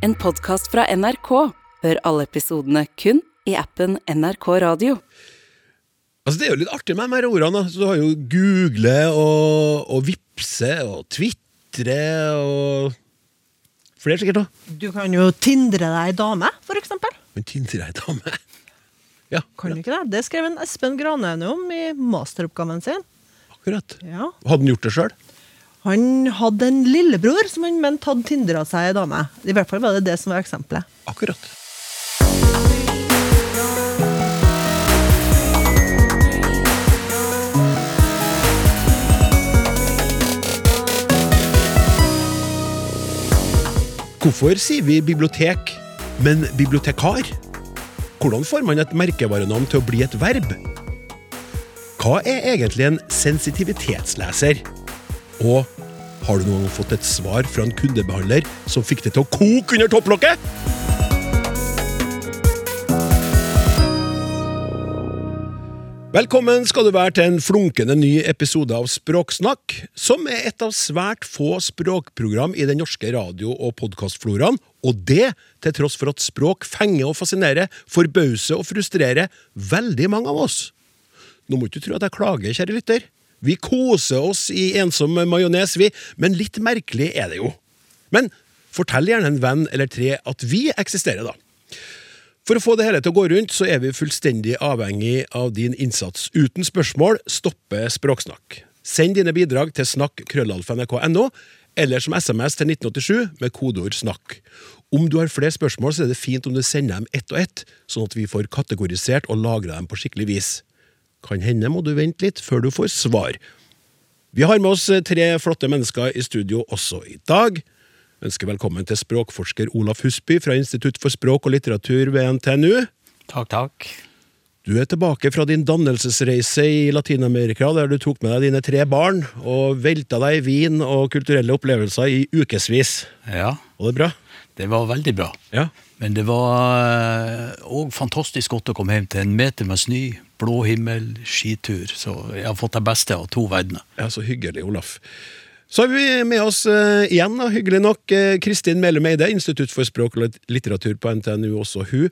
En podkast fra NRK. Hør alle episodene kun i appen NRK Radio. Altså, det er jo litt artig med de her ordene. da. Så du har jo google og, og vipse og tvitre og Flere sikkert òg. Du kan jo tindre deg dame, for eksempel. Men Tindre deg dame. Ja, Kan du ikke det? Det skrev en Espen Granøyne om i masteroppgaven sin. akkurat. Ja. Hadde han gjort det sjøl? Han hadde en lillebror som han mente hadde tindra seg ei dame. I hvert fall var det det som var eksempelet. Akkurat. Hvorfor sier vi bibliotek, men bibliotekar? Hvordan får man et merkevarenavn til å bli et verb? Hva er egentlig en sensitivitetsleser? Og har du noen fått et svar fra en kundebehandler som fikk det til å koke under topplokket? Velkommen skal du være til en flunkende ny episode av Språksnakk, som er et av svært få språkprogram i den norske radio- og podkastfloraen, og det til tross for at språk fenger og fascinerer, forbauser og frustrerer veldig mange av oss. Nå må du ikke tro at jeg klager, kjære lytter. Vi koser oss i ensom majones, vi, men litt merkelig er det jo. Men fortell gjerne en venn eller tre at vi eksisterer, da. For å få det hele til å gå rundt, så er vi fullstendig avhengig av din innsats. Uten spørsmål, stoppe Språksnakk. Send dine bidrag til snakk.krøllalfa.nrk.no, eller som SMS til 1987 med kodeord 'snakk'. Om du har flere spørsmål, så er det fint om du sender dem ett og ett, sånn at vi får kategorisert og lagra dem på skikkelig vis. Kan hende må du vente litt før du får svar. Vi har med oss tre flotte mennesker i studio også i dag. Ønsker velkommen til språkforsker Olaf Husby fra Institutt for språk og litteratur ved NTNU. Takk, takk. Du er tilbake fra din dannelsesreise i Latin-Amerika, der du tok med deg dine tre barn og velta deg i vin og kulturelle opplevelser i ukevis. Ja, Var det bra? det var veldig bra. Ja. Men det var òg fantastisk godt å komme hjem til en meter med snø, blå himmel, skitur. Så jeg har fått det beste av to verdener. Ja, Så hyggelig, Olaf. Så har vi med oss uh, igjen, da, hyggelig nok, uh, Kristin Melum Eide, Institutt for språk og litteratur på NTNU, også hun.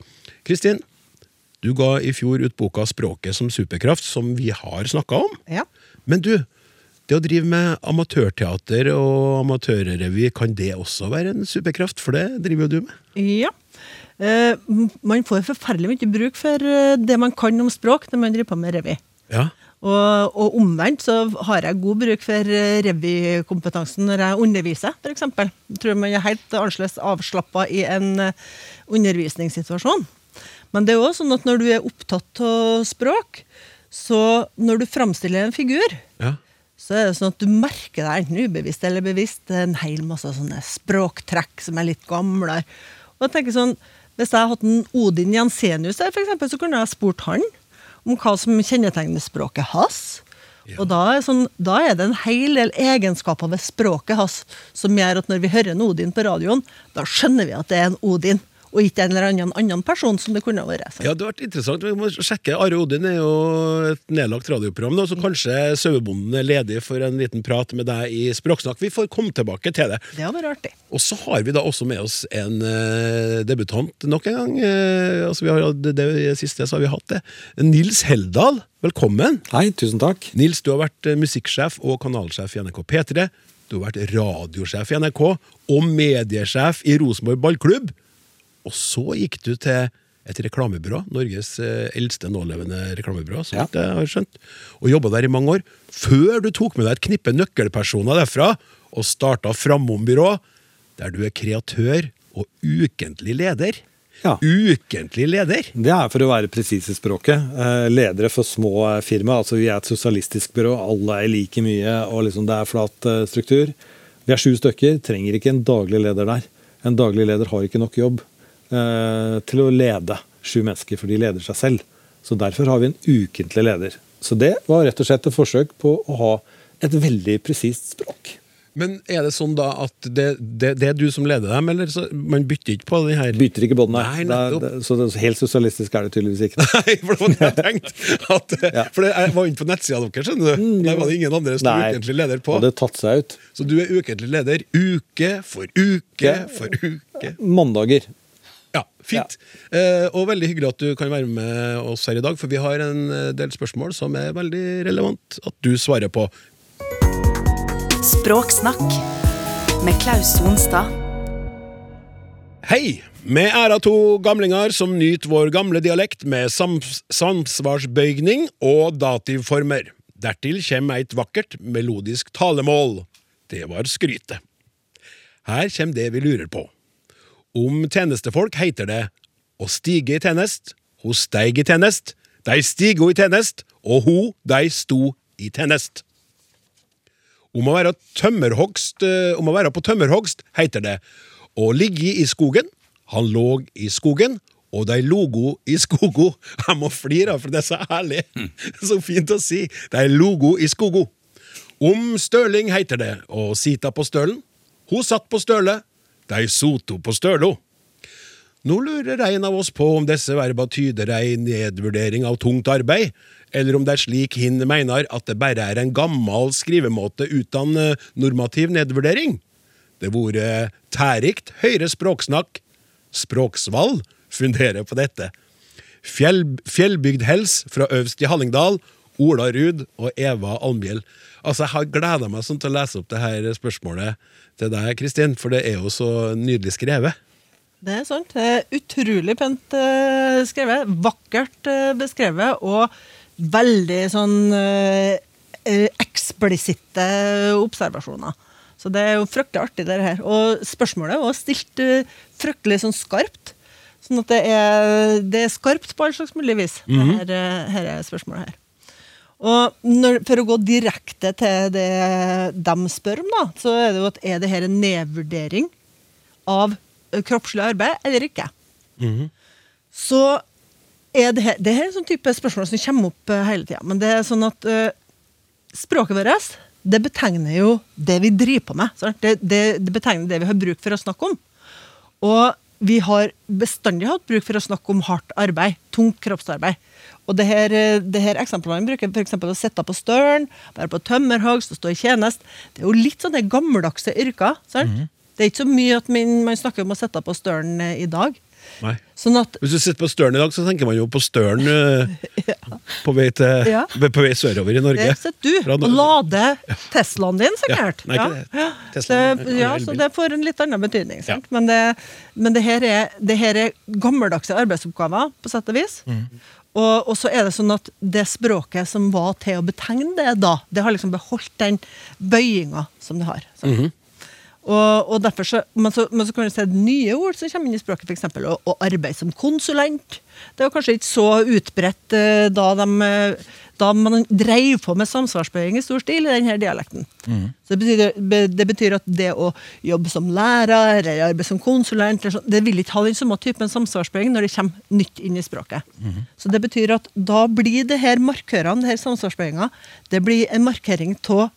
Kristin, du ga i fjor ut boka 'Språket som superkraft', som vi har snakka om. Ja. Men du, det å drive med amatørteater og amatørrevy, kan det også være en superkraft? For det driver jo du med. ja. Eh, man får forferdelig mye bruk for eh, det man kan om språk når man driver på med revy. Ja. Og, og omvendt så har jeg god bruk for eh, revykompetansen når jeg underviser, f.eks. Tror man er helt annerledes avslappa i en eh, undervisningssituasjon. Men det er også sånn at når du er opptatt av språk, så når du framstiller en figur, ja. Så er det sånn at du merker deg enten ubevisst eller bevisst en hel masse sånne språktrekk som er litt gamlere. Og jeg tenker sånn, Hvis jeg hadde hatt en Odin Jensenius der, for eksempel, så kunne jeg spurt han om hva som kjennetegner språket hans. Og da er, sånn, da er det en hel del egenskaper ved språket hans som gjør at når vi hører en Odin på radioen, da skjønner vi at det er en Odin, og ikke en eller annen, annen person som det kunne vært. Ja, det har vært interessant. Vi må sjekke. Are Odin er jo et nedlagt radioprogram, nå, så kanskje sauebonden er ledig for en liten prat med deg i Språksnakk. Vi får komme tilbake til det. Det hadde vært artig. Og så har vi da også med oss en uh, debutant nok en gang. Uh, altså vi har, det, det siste så har vi hatt det. Nils Heldal, velkommen. Hei, tusen takk. Nils, du har vært eh, musikksjef og kanalsjef i NRK P3. Du har vært radiosjef i NRK og mediesjef i Rosenborg ballklubb. Og så gikk du til et reklamebyrå, Norges eh, eldste nålevende reklamebyrå, så vidt jeg har skjønt, og jobba der i mange år, før du tok med deg et knippe nøkkelpersoner derfra og starta Framom byrå, der du er kreatør og ukentlig leder. Ja. Ukentlig leder! Det er for å være presis i språket. Eh, Ledere for små eh, firma. altså Vi er et sosialistisk byrå, alle er like mye, og liksom det er flat struktur. Vi er sju stykker, trenger ikke en daglig leder der. En daglig leder har ikke nok jobb til å lede sju mennesker, for de leder seg selv. Så derfor har vi en ukentlig leder. Så det var rett og slett et forsøk på å ha et veldig presist språk. Men er det sånn da at det, det, det er du som leder dem, eller så, man bytter ikke på de her Bytter ikke bånd, Nei, nei. Det er- Så det, helt sosialistisk er det tydeligvis ikke. Nei, for det var det jeg tenkte. At, Ja. For det, jeg var inne på nettsida deres, skjønner du. Der var det ingen andre som var ukentlig leder på. Hadde tatt seg ut. Så du er ukentlig leder uke for uke for uke. Mandager. Ja, fint. Eh, og veldig hyggelig at du kan være med oss her i dag, for vi har en eh, del spørsmål som er veldig relevant at du svarer på. Språksnakk med Klaus Sonstad. Hei! Vi er av to gamlinger som nyter vår gamle dialekt med sams samsvarsbøygning og dativformer. Dertil kommer et vakkert, melodisk talemål. Det var skrytet. Her kommer det vi lurer på. Om tjenestefolk heter det å stige i tjenest, ho steig i tjenest, dei stigo i tjenest, og ho, dei sto i tjenest. Om å være, tømmerhogst, eh, om å være på tømmerhogst heter det å ligge i skogen, han lå i skogen, og de logo i skogo. Jeg må flire, for det er så herlig. Så fint å si. De logo i skogo. Om støling heter det å sita på stølen. Hun satt på stølet, de soto på stølo. Nå lurer en av oss på om disse verba tyder ei nedvurdering av tungt arbeid, eller om det er slik hin mener at det bare er en gammel skrivemåte uten eh, normativ nedvurdering. Det vore tærikt høyre språksnakk, språksvall, funderer på dette. Fjell, Fjellbygdhels fra øvst i Hallingdal, Ola Ruud og Eva Almhjell. Altså, Jeg har gleda meg sånn til å lese opp det her spørsmålet til deg, Kristin, for det er jo så nydelig skrevet. Det er sant. Det er utrolig pent eh, skrevet. Vakkert eh, beskrevet og veldig sånn eh, eksplisitte observasjoner. Så det er jo fryktelig artig, det her. Og spørsmålet også stilt fryktelig sånn skarpt. Sånn at det er, det er skarpt på all slags mulig vis, det her, eh, her er spørsmålet her. Når, For å gå direkte til det de spør om, da, så er det jo at er det her en nedvurdering av kroppslig arbeid eller ikke? Så er det her, det her er en sånn type spørsmål som kommer opp hele tida. Men det er sånn at uh, språket vårt det betegner jo det vi driver på med. Det, det, det betegner det vi har bruk for å snakke om. Og vi har bestandig hatt bruk for å snakke om hardt arbeid, tungt kroppsarbeid. Og det her, eh, det her eksemplene vi bruker f.eks. å sitte på stølen, være på tømmerhogst og stå i tjenest, det er jo litt sånne gammeldagse yrker. sant? Det er ikke så mye at man, man snakker om å sitte på stølen eh, i dag. Nei. Sånn at Hvis du sitter på Støren i dag, så tenker man jo på Støren ja. på, vei til, Ja. på vei sørover i Norge. det sitter du og lader Teslaen din, sikkert. Ja, nei, ikke det. Ja. Teslaen Det, ja, så det får en litt annen betydning. Men, det, men det, her er, det her er gammeldagse arbeidsoppgaver, på sett og vis. Mm. Og, og så er det sånn at det språket som var til å betegne det da, det har liksom beholdt den bøyinga som det har. sant? Mhm. Og, og derfor så, men, så, men så kan du se nye ord som kommer inn i språket, f.eks. Å, å arbeide som konsulent. Det var kanskje ikke så utbredt eh, da, de, da man dreiv på med samsvarsbøying i stor stil i denne dialekten. Så det betyr, det betyr at det å jobbe som lærer eller arbeide som konsulent, eller det vil ikke ha den samme typen samsvarsbøying når det kommer nytt inn i språket. Så det betyr at da blir det her markørene, det her samsvarsbøyinga, det blir en markering av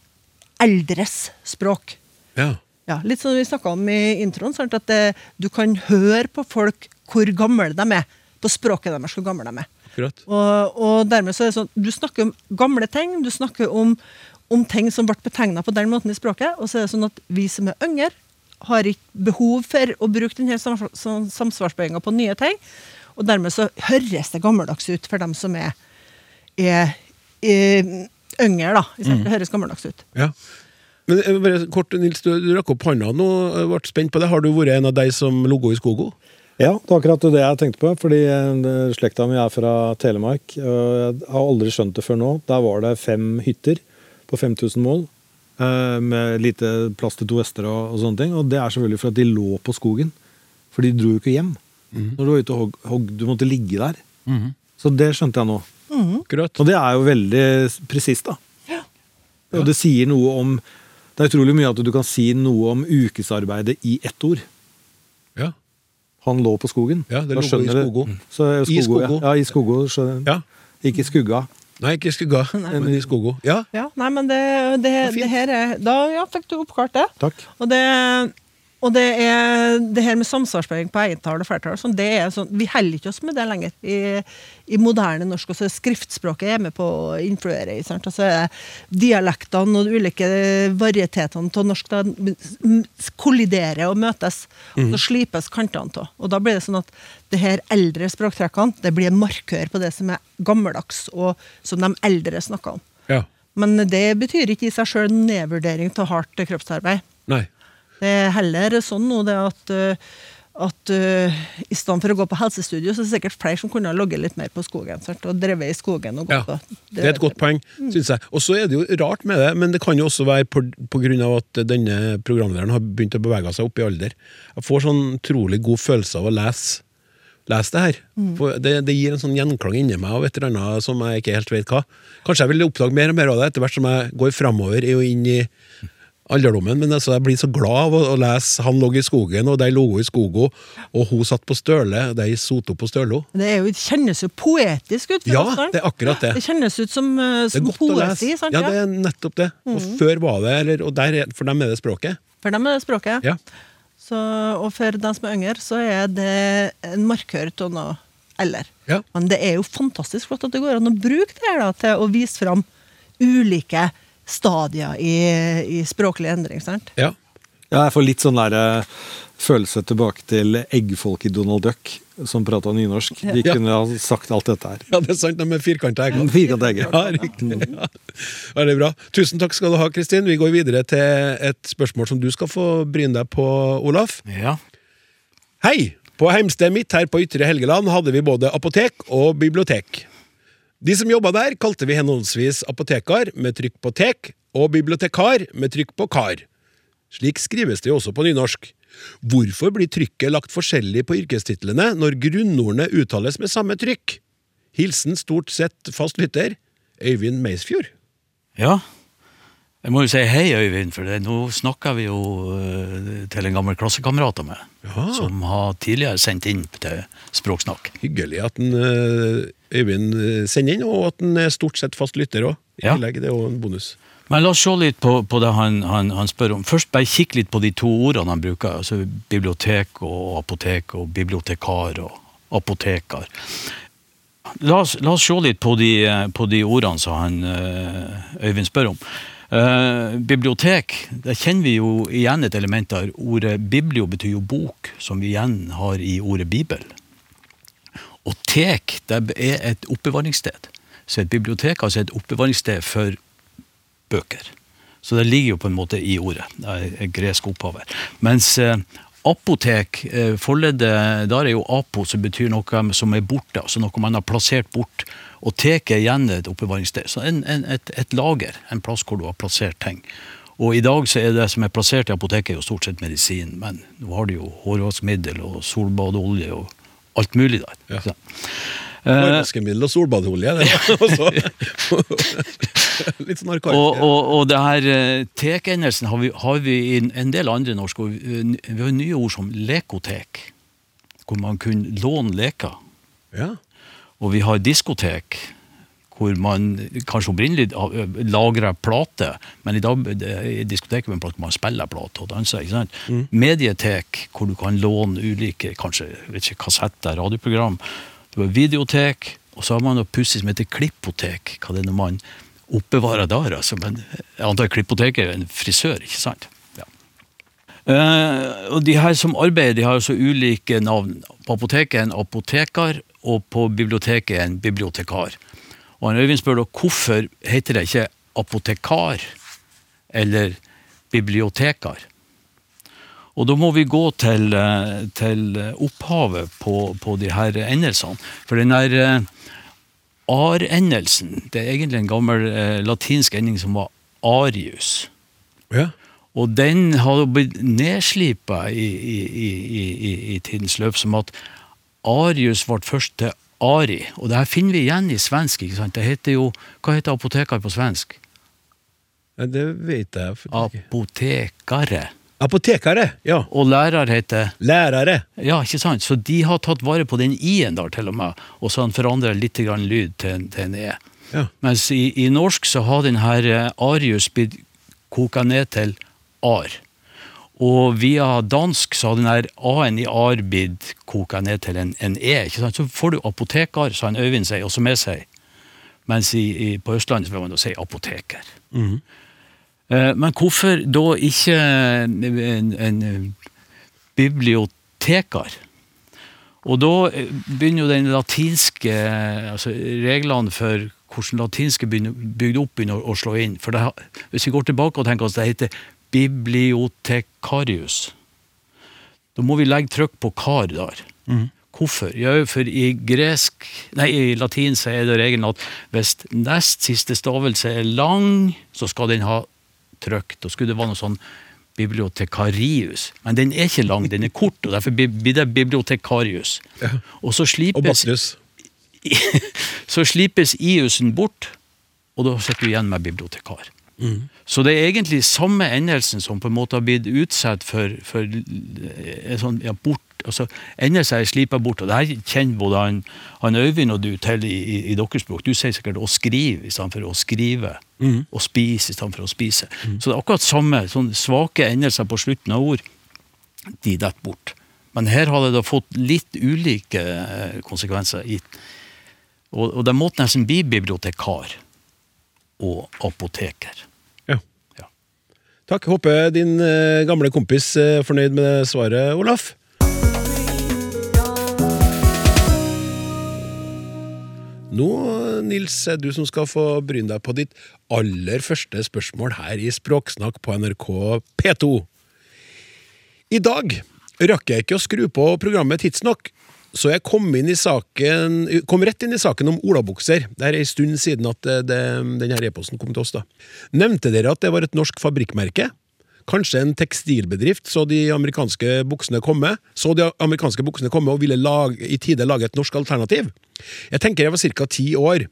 eldres språk. Ja. Ja, litt som vi snakka om i introen, sant? at det, du kan høre på folk hvor gamle de er. På språket deres hvor gamle de er. Akkurat. Og, og dermed så er det sånn, Du snakker om gamle ting, du snakker om, om ting som ble betegna på den måten i språket. Og så er det sånn at vi som er yngre, har ikke behov for å bruke denne samsvarsbøyinga på nye ting. Og dermed så høres det gammeldags ut for dem som er, er, er yngre. da, sant? Det høres gammeldags ut. Ja. Men eh, bare kort, Nils, du, du rakk opp hånda nå. Jeg ble spent på det. Har du vært en av de som logo i skogo? Ja, det var akkurat det jeg tenkte på. fordi eh, Slekta mi er fra Telemark. og Jeg har aldri skjønt det før nå. Der var det fem hytter på 5000 mål. eh, Med lite plass til to hester og, og sånne ting. Og det er selvfølgelig for at de lå på skogen. For de dro jo ikke hjem. Når du var ute og hogg, hog, du måtte ligge der. Så det skjønte jeg nå. Akkurat. Og det er jo veldig presist, da. Og det sier noe om Det er utrolig mye at du kan si noe om ukesarbeidet i ett ord. Ja. Han lå på skogen. Ja, det lå i skogo. I skogo, skogo. Ja. ja, i skogo. skjønner ja. Ikke skugga. Nei, ikke skugga, men i skogo. Ja. Ja, nei, men det, det, det her er Da ja, fikk du oppklart det. Takk. Og det, Og det, er, det her med samsvarspoeng på egentall og flertall, sånn, det er sånn, vi holder ikke oss med det lenger. I, i moderne norsk også skriftspråket er med på å influere. sant? Altså Dialektene og de ulike varietetene av norsk da, kolliderer og møtes. Og så slipes kantene av. Og da blir det sånn at det her eldre språktrekkene det blir en markør på det som er gammeldags, og som de eldre snakker om. Ja. Men det betyr ikke i seg sjøl nedvurdering av hardt kroppsarbeid. Nei. Det er heller sånn nå det at, øh, at uh, i stedet for å gå på helsestudio, så er det sikkert flere som kunne ha ligget litt mer på skogen. Sant? Og drevet i skogen. og Ja, gått på. Det er et godt poeng, syns jeg. Og så er det jo rart med det, men det kan jo også være på, av at denne programlederen har begynt å bevege seg opp i alder. Jeg får sånn utrolig god følelse av å lese, lese det her. For det, det gir en sånn gjenklang inni meg av et eller annet som jeg ikke helt vet hva. Kanskje jeg vil oppdage mer og mer av det etter hvert som jeg går framover og inn i alderdommen, men altså, jeg blir så glad av å, å lese 'Han lå i skogen', og 'De lå i skogo', og 'Hun satt på støle', og 'De soto på stølo'. Det, er jo, det kjennes jo poetisk ut. Ja, det er akkurat det. Det kjennes ut som, er som poesi. Sant? Ja, det er nettopp det. Og før var det, eller, og der, er- for dem er det språket. For dem er det språket. Ja. Så, og for dem som er yngre, så er det en markør av noe eller. Ja. Men det er jo fantastisk flott at det går an å bruke det her da, til å vise fram ulike stadier i, i språklig endring. sant? Ja. Ja, jeg får litt sånn der eh, følelse tilbake til eggfolk i Donald Duck, som prata nynorsk. De Ja. kunne ha sagt alt dette her. Ja, det er sant, de med firkanta egg. Firkanta egg. Ja, riktig. Ja. Veldig bra. Tusen takk skal du ha, Kristin. Vi går videre til et spørsmål som du skal få bryne deg på, Olaf. Ja. Hei! På heimstedet mitt her på Ytre Helgeland hadde vi både apotek og bibliotek. De som jobba der, kalte vi henholdsvis apotekar med trykk på tek og bibliotekar med trykk på kar. Slik skrives det jo også på nynorsk. Hvorfor blir trykket lagt forskjellig på yrkestitlene når grunnordene uttales med samme trykk? Hilsen stort sett fast lytter Øyvind Meisfjord. ja. Jeg må jo si hei, Øyvind, for det, nå snakker vi jo uh, til en gammel klassekamerat av meg, Ja. som har tidligere sendt inn til Språksnakk. Hyggelig at en, uh, Øyvind eh, sender inn, og at han er stort sett fast lytter òg. I Ja. tillegg, det er jo en bonus. Men la oss se litt på, på det han, han, han spør om. Først bare kikk litt på de to ordene han bruker. altså Bibliotek og apotek og bibliotekar og apotekar. La oss, la oss se litt på de, eh, på de ordene som han, eh, Øyvind spør om. Eh, bibliotek, der kjenner vi jo igjen et element der. Ordet biblio betyr jo bok, som vi igjen har i ordet bibel. Og tek det er et oppbevaringssted. Så et bibliotek altså et oppbevaringssted for bøker. Så det ligger jo på en måte i ordet. Det er gresk opphav her. Mens eh, apotek, eh, forleddet, der er jo apo, som betyr noe som er borte, altså noe man har plassert bort. Og teket er igjen et oppbevaringssted. Så en, en, et, et lager, en plass hvor du har plassert ting. Og i dag så er det som er plassert i apoteket, jo stort sett medisin, men nå har du jo hårvaskmiddel og solbadeolje og alt mulig der. Ja. Eh, Hårvaskemiddel og solbadeolje. det er også- Litt sånn arkaisk. Og, og, og det her eh, tekendelsen har vi, har vi i en- del andre norske ord. Eh, Vi har nye ord som lekotek, hvor man kunne låne leker. Ja. Og vi har diskotek, hvor man kanskje opprinnelig lagrer plate, men i dag i diskoteket hvor man spiller plate og danser. ikke sant? Medietek, hvor du kan låne ulike kanskje, vet ikke, kassetter, radioprogram. Du har videotek, og så har man noe pussig som heter klippotek. Hva det er når man oppbevarer der, altså. Men jeg antar Klippoteket er en frisør, ikke sant? Ja. Eh, og de her som arbeider, de har altså ulike navn. På apoteket er en apotekar, og på biblioteket er en bibliotekar. Og han Øyvind spør da hvorfor heter det ikke apotekar eller bibliotekar? Og da må vi gå til, eh, til opphavet på, på de her endelsene. For den der eh, ar-endelsen, det er egentlig en gammel eh, latinsk ending som var arius. ja. Og den har blitt nedslipa i, i, i, i, i tidens løp, som at Arius ble først til Ari. Og det her finner vi igjen i svensk. ikke sant? Det heter jo, Hva heter apoteker på svensk? Ja, Det vet jeg. Apotekare. Apotekere, ja. Og lærer heter Lærere. Ja, ikke sant? Så de har tatt vare på den i-en der, til og med, og så han forandra litt grann lyd til, til en e. Ja. Mens i, i norsk så har den her eh, Arius blitt koka ned til ar. Og via dansk så har den her A-en i ar blitt koka ned til en, en E. ikke sant? Så får du apotekar, sa en Øyvind seg, også med seg. Mens i, i, på Østlandet så vil man da si apoteker. Eh, Men hvorfor da ikke en, en bibliotekar? Og da eh, begynner jo den latinske altså reglene for hvordan latinske bygd opp begynner å slå inn. For det, hvis vi går tilbake og tenker oss det heter bibliotekarius, da må vi legge trykk på kar der. Hvorfor? Ja, for i gresk, nei, i latin så er det regelen at hvis nest siste stavelse er lang, så skal den ha trykk. og skulle det være noe sånn bibliotekarius. Men den er ikke lang, den er kort, og derfor blir det bibliotekarius. Og så slipes, og så slipes iusen bort, og da sitter du igjen med bibliotekar. Så det er egentlig samme endelsen som på en måte har blitt utsatt for, for eh, sånn, ja, bort, altså Endelser er slipa bort, og det her kjenner både han, han Øyvind og du til i, i, i deres språk. Du sier sikkert 'å skrive' i stedet for 'å skrive', og 'spise' i stedet for 'å spise'. Så det er akkurat samme, sånn svake endelser på slutten av ord, de detter bort. Men her har det da fått litt ulike eh, konsekvenser. I, og, og det måtte nesten bli bibliotekar og apoteker. Takk. Håper din eh, gamle kompis er fornøyd med det svaret, Olaf. Nå, Nils, er du som skal få bryne deg på ditt aller første spørsmål her i Språksnakk på NRK P2. I dag rakk jeg ikke å skru på programmet tidsnok, så jeg kom, saken, kom rett inn i saken om olabukser. Det er en stund siden at det, denne e-posten kom til oss. da. Nevnte dere at det var et norsk fabrikkmerke? Kanskje en tekstilbedrift så de amerikanske buksene komme, så de amerikanske buksene komme og ville lage, i tide lage et norsk alternativ? Jeg tenker jeg var ca. ti år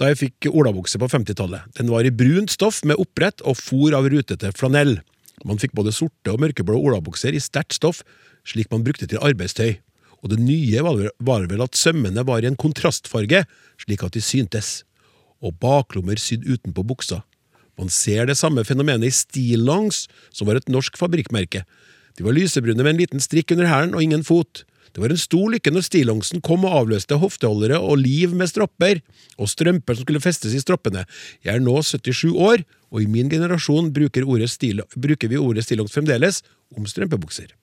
da jeg fikk olabukse på 50-tallet. Den var i brunt stoff med opprett og fôr av rutete flanell. Man fikk både sorte og mørkeblå olabukser i sterkt stoff, slik man brukte til arbeidstøy. Og det nye var vel- at sømmene var i en kontrastfarge, slik at de syntes. Og baklommer sydd utenpå buksa. Man ser det samme fenomenet i stillongs, som var et norsk fabrikkmerke. De var lysebrune med en liten strikk under hælen og ingen fot. Det var en stor lykke når stillongsen kom og avløste hofteholdere og liv med stropper, og strømper som skulle festes i stroppene. Jeg er nå 77 år, og i min generasjon bruker, ordet stil, bruker vi ordet stillongs fremdeles om strømpebukser.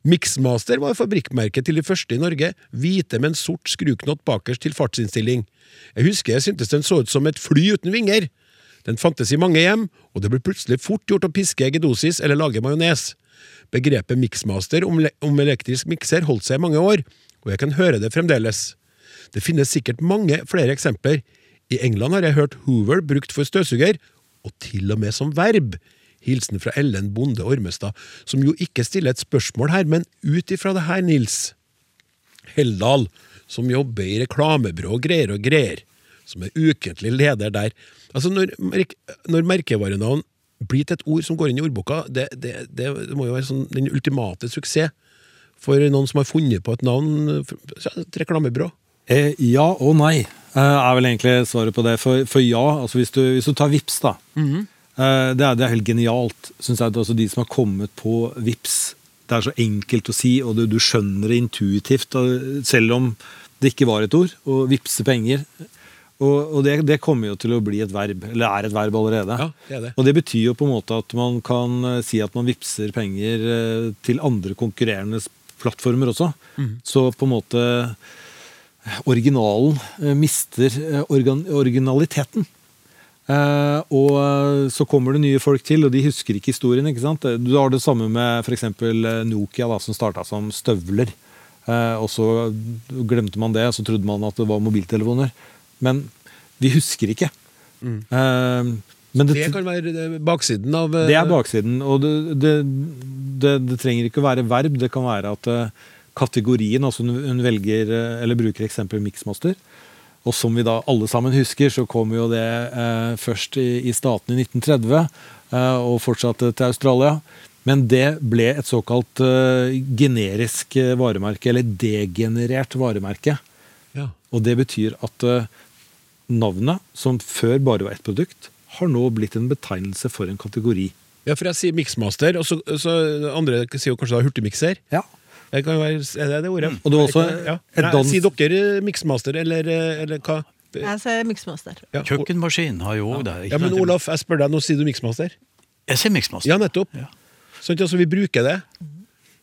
Mixmaster var fabrikkmerket til de første i Norge, hvite med en sort skruknott bakerst til fartsinnstilling. Jeg husker jeg syntes den så ut som et fly uten vinger. Den fantes i mange hjem, og det ble plutselig fort gjort å piske eggedosis eller lage majones. Begrepet mixmaster om, om elektrisk mikser holdt seg i mange år, og jeg kan høre det fremdeles. Det finnes sikkert mange flere eksempler. I England har jeg hørt Hoover brukt for støvsuger, og til og med som verb. Hilsen fra Ellen Bonde Ormestad, som jo ikke stiller et spørsmål her, men ut ifra det her, Nils. Heldal, som jobber i reklamebyrå og greier og greier, som er ukentlig leder der. Altså, når, når merkevarenavn blir til et ord som går inn i ordboka, det, det, det, må jo være sånn, den ultimate suksess for noen som har funnet på et navn, et reklamebyrå. Eh, ja og nei, eh, er vel egentlig svaret på det. For, for ja, altså hvis, du, hvis du tar VIPS da. eh, det, er, det er helt genialt, syns jeg. Altså de som har kommet på VIPS Det er så enkelt å si, og du, du skjønner det intuitivt, selv om det ikke var et ord. Å vippse penger. Og, og det, det kommer jo til å bli et verb, eller er et verb allerede. Ja, det er det. Og det betyr jo på en måte at man kan eh, si at man vippser penger eh, til andre konkurrerende plattformer også. Så på en måte originalen eh, mister eh, organ originaliteten. Eh, og eh, så kommer det nye folk til, og de husker ikke historien. ikke sant? Du har det samme med f.eks. Nokia, da, som starta som støvler. Eh, og så glemte man det, og så trodde man at det var mobiltelefoner. Men vi husker ikke. Eh, men Det kan være eh, baksiden av eh, det er baksiden. Og det, det, det, det trenger ikke å være verb. Det kan være at eh, kategorien, altså hun, velger eh, eller bruker eksempel mixmaster. Og som vi da alle sammen husker, så kom jo det eh, først i, i statene i 1930 eh, og fortsatte til Australia. Men det ble et såkalt eh, generisk eh, varemerke, eller degenerert varemerke. Ja. Og det betyr at eh, navnet, som før bare var ett produkt, har nå blitt en betegnelse for en kategori. Ja, for jeg sier miksmaster, og så, så andre sier kanskje da hurtigmikser. Ja. Det kan være, er det det ordet? Og du har også ja. Nei, si dere miksmaster, eller, eller hva? Jeg sier miksmaster. Ja, Kjøkkenmaskin har jo òg det. ikke Ja, men? Olaf, jeg spør deg, nå sier du miksmaster? Jeg sier miksmaster. Ja, nettopp. Ja. Sånn, altså, vi bruker det.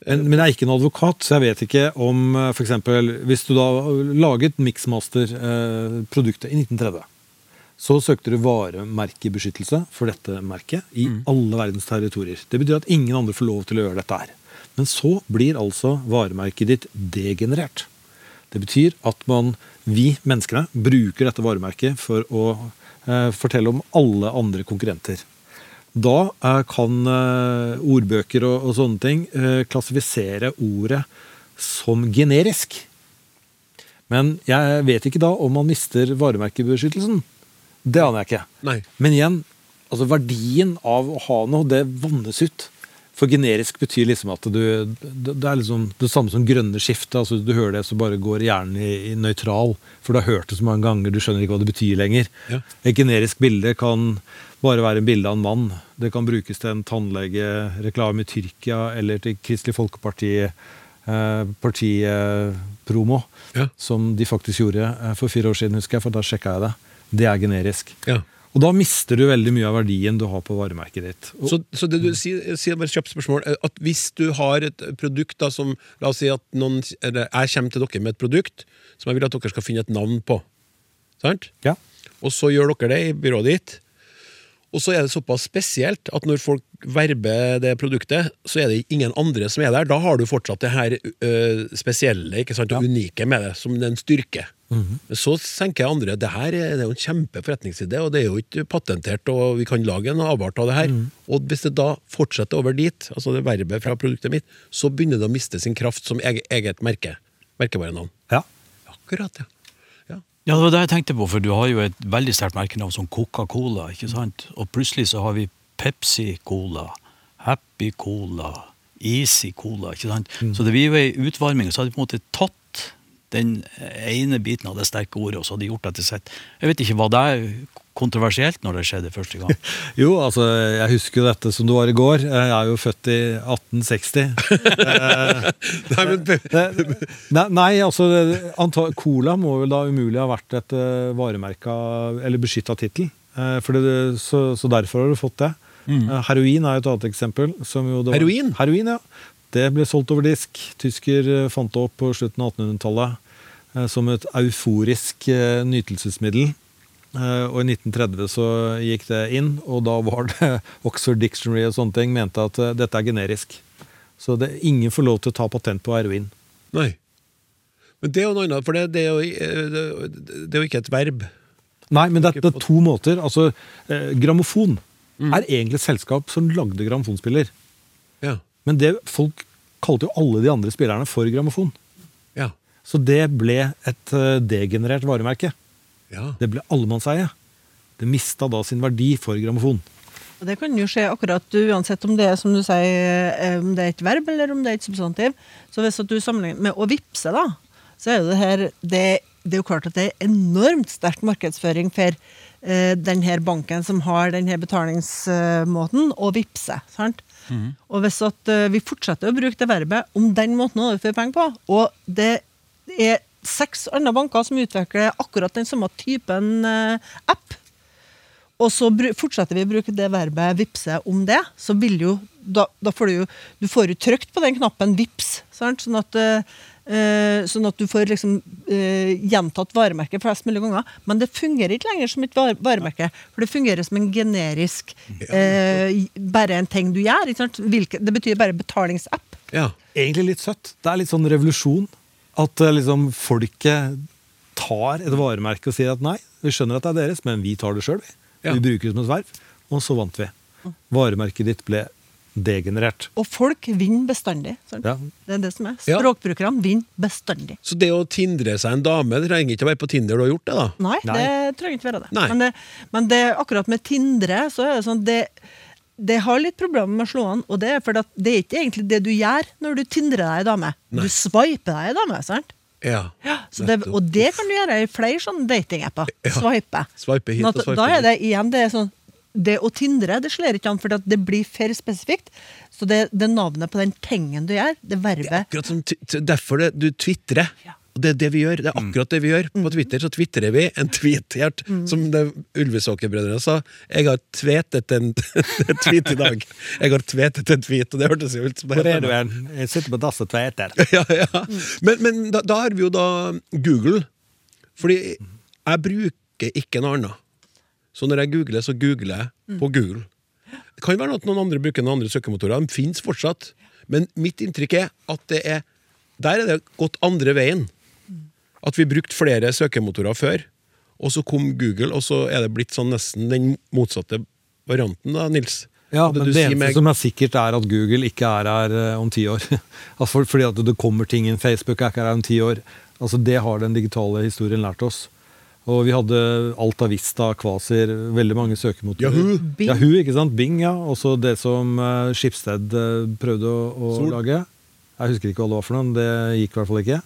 Men, men jeg er ikke en advokat, så jeg vet ikke om f.eks. for eksempel, Hvis du da laget Mixmaster-produktet i 1930, så søkte du varemerkebeskyttelse for dette merket i alle verdens territorier. Det betyr at ingen andre får lov til å gjøre dette her. Men så blir altså varemerket ditt degenerert. Det betyr at man, vi menneskene bruker dette varemerket for å eh, fortelle om alle andre konkurrenter. Da eh, kan eh, ordbøker og, og sånne ting eh, klassifisere ordet som generisk. Men jeg vet ikke da om man mister varemerkebeskyttelsen. Det aner jeg ikke. Nei. Men igjen, altså verdien av å ha noe, det vannes ut. For generisk betyr liksom at du Det er liksom det samme som grønne skiftet. Altså du hører det, så bare går hjernen i, i nøytral. For du har hørt det så mange ganger, du skjønner ikke hva det betyr lenger. Ja. Et generisk bilde kan bare være en bilde av en mann. Det kan brukes til en tannlegereklame i Tyrkia eller til Kristelig Folkeparti eh, partipromo, Ja. som de faktisk gjorde eh, for fire år siden, husker jeg, for da sjekka jeg det. Det er generisk. Ja. Og da mister du veldig mye av verdien du har på varemerket ditt. Og, Så, så det du sier, sier bare kjapt spørsmål eh, At hvis du har et produkt da som La oss si at noen eller jeg kommer til dere med et produkt som jeg vil at dere skal finne et navn på. Sant? ja. Og så gjør dere det i byrået ditt. Og så er det såpass spesielt at når folk verber det produktet, så er det ingen andre som er der. Da har du fortsatt det her ø, spesielle ikke sant, og unike med det, som en styrke. Men så tenker jeg andre det her er, det er jo en kjempeforretningsidé, og det er jo ikke patentert, og vi kan lage en avart av det her. Og hvis det da fortsetter over dit, altså det verbet fra produktet mitt, så begynner det å miste sin kraft som eget, eget merke. Merkevarenavn. ja. Akkurat, ja. ja. Ja, det var det jeg tenkte på, for du har jo et veldig sterkt merkenavn som Coca-Cola, ikke sant? Og plutselig så har vi Pepsi-Cola, Happy Cola, Easy Cola, ikke sant? Så det blir jo ei utvarming, så har de på en måte tatt den ene biten av det sterke ordet, og så hadde de gjort det til sitt. Jeg vet ikke, var det kontroversielt når det skjedde første gang? Jo, altså, jeg husker jo dette som det var i går. Jeg er jo født i 1860. Nei, men nei, nei, altså anta, Cola må vel da umulig ha vært et uh, varemerka eller beskytta tittel. Eh, så, så derfor har du fått det. Mm. heroin er jo et annet eksempel. Som jo det var- Heroin? Heroin, ja. Det ble solgt over disk. Tysker eh, fant det opp på slutten av 1800-tallet eh, som et euforisk eh, nytelsesmiddel. Og i 1930 så gikk det inn, og da var det Oxford Dictionary og sånne ting mente at dette er generisk. Så det, ingen får lov til å ta patent på heroin. Nei. Men det er jo noe annet, for det, det, er, jo, det, er jo ikke et verb. Nei, men det, det er to måter. Altså, eh, Grammofon er egentlig et selskap som lagde grammofonspiller. Ja. Men det, folk kalte jo alle de andre spillerne for grammofon. Ja. Så det ble et eh, degenerert varemerke. ja. Det ble allemannseie. Det mista da sin verdi for grammofon. Det kan jo skje akkurat uansett om det er som du sier, eh, om det er et verb eller om det er et substantiv. Så hvis at du sammenligner med å vippse, da, så er jo det her det, det er jo klart at det er enormt sterk markedsføring for eh, den her banken som har den her betalingsmåten, å vippse. sant? Og hvis at eh, vi fortsetter å bruke det verbet om den måten å overføre penger på, og det er seks andre banker som utvikler akkurat den samme typen eh, app, og så fortsetter vi å bruke det verbet vippse om det, så vil jo da, da får du jo Du får jo trykt på den knappen vips, sant? Sånn at eh, eh, Sånn at du får liksom eh, gjentatt varemerket flest mulig ganger. Men det fungerer ikke lenger som et var varemerke, for det fungerer som en generisk eh, Bare en ting du gjør. Ikke sant? Hvilke, det betyr bare betalingsapp. ja. Egentlig litt søtt. Det er litt sånn revolusjon. At eh, liksom folket tar et varemerke og sier at nei, vi skjønner at det er deres, men vi tar det sjøl. Vi. Ja. vi bruker det som et verv. Og så vant vi. Varemerket ditt ble degenerert. Og folk vinner bestandig. Ja. Det er det som er. Ja. Språkbrukerne vinner bestandig. Så det å tindre seg en dame, det trenger ikke å være på Tinder du har gjort det, da? Nei, Nei. det trenger ikke være det. Men, det, men det, akkurat med Tindre, så er det sånn det, det har litt problemer med å slå an, og det er fordi at det er ikke egentlig det du gjør når du tindrer deg ei dame. Nei. Du swiper deg ei dame, sant? Ja. Så det, og det kan du gjøre i flere sånne datingapper. Ja. Swipe. Swipe hit og swipe da er det igjen det er sånn det å tindre det slår ikke an, for det blir for spesifikt. Så det, det navnet på den tingen du gjør, det verbet Akkurat som t- t- Derfor det, du tvitrer. Og det er det vi gjør. Det er akkurat det vi gjør. På Twitter så tvitrer vi en tweet-hjert, som det Ulvesåker-brødrene sa. Jeg har tvetet en, en tweet i dag. Jeg har tvetet en tweet, og det hørtes jo ut som det Hvor er du hen? Jeg sitter på dass og tveter. ja, ja. Men, men da, da har vi jo da Google. Fordi jeg bruker ikke noe annet. Så når jeg googler, så googler jeg på Google. Det kan være at noen andre bruker noen andre søkemotorer. De fins fortsatt. Men mitt inntrykk er at det er der er det gått andre veien. At vi brukte flere søkemotorer før, og så kom Google, og så er det blitt sånn nesten den motsatte varianten, da, Nils. Ja, men det eneste meg- som er sikkert, er at Google ikke er her eh, om ti år. altså for, fordi at det kommer ting inn. Facebook er ikke her om ti år. Altså Det har den digitale historien lært oss. Og vi hadde Alta Vista, Kvasir, veldig mange søkemotorer. Yahoo! Bing. Yahoo, ikke sant? Bing, ja. Også det som Skipsted eh, prøvde å, å lage. Jeg husker ikke hva det var for noe, det gikk i hvert fall ikke.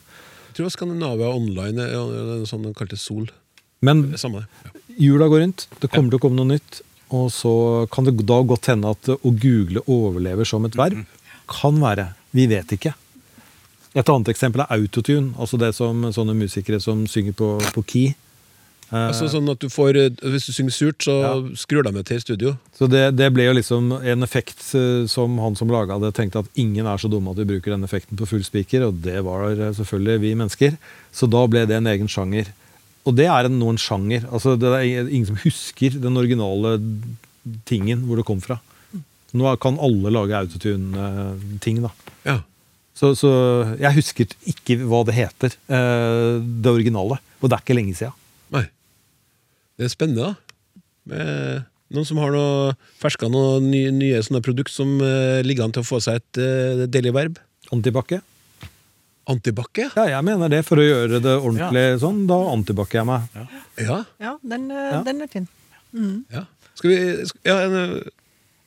Jeg tror Skandinavia Online er sånn de kalte Sol. Men Samme. Ja. Jula går rundt, det kommer til å komme noe nytt. Og så kan det da godt hende at å google overlever som et verb. Kan være. Vi vet ikke. Et annet eksempel er autotune. Altså det som sånne musikere som synger på, på key. Altså sånn at du får, eh, Hvis du synger surt, så Ja. skrur de til i studio. Så det, det ble jo liksom en effekt eh, som han som laga det, tenkte at ingen er så dumme at vi bruker den effekten på full spiker, og det var eh, selvfølgelig vi mennesker. Så da ble det en egen sjanger. Og det er en, nå en sjanger. Altså Det er ingen som husker den originale tingen hvor det kom fra. Nå kan alle lage autotune-ting, da. Ja. Så, så jeg husker ikke hva det heter, det originale. Og det er ikke lenge siden. Nei. Det er spennende, da. Med noen som har noe ferska noen nye, nye sånne produkt som eh, ligger an til å få seg et uh, deilig verb. Antibac. Antibac, Ja, jeg mener det. For å gjøre det ordentlig sånn, da antibac jeg meg. ja. Ja, den, eh, Ja. den er fin. ja. Skal vi sk- Ja, en, eh,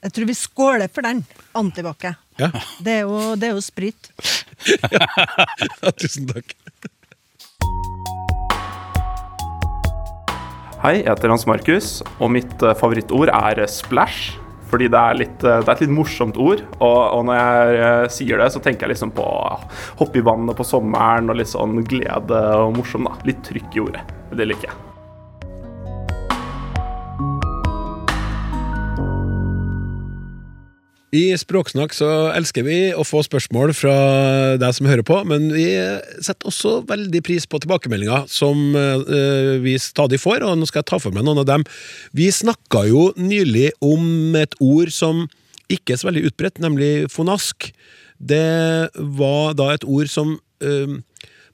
Jeg tror vi skåler for den. Antibac. ja. Det er jo, det er jo sprit. ja tusen takk. Hei, jeg heter Hans Markus, og mitt eh, favorittord er eh, splash. Fordi det er, litt, eh, det er et litt morsomt ord, og, og når jeg sier det, så tenker jeg liksom på å hoppe i vannet på sommeren og litt sånn glede og morsom, da. Litt trykk i ordet. Det liker jeg. I Språksnakk så elsker vi å få spørsmål fra deg som hører på, men vi setter også veldig pris på tilbakemeldinger som eh, vi stadig får, og nå skal jeg ta for meg noen av dem. Vi snakka jo nylig om et ord som ikke er så veldig utbredt, nemlig fonask. Det var da et ord som uh,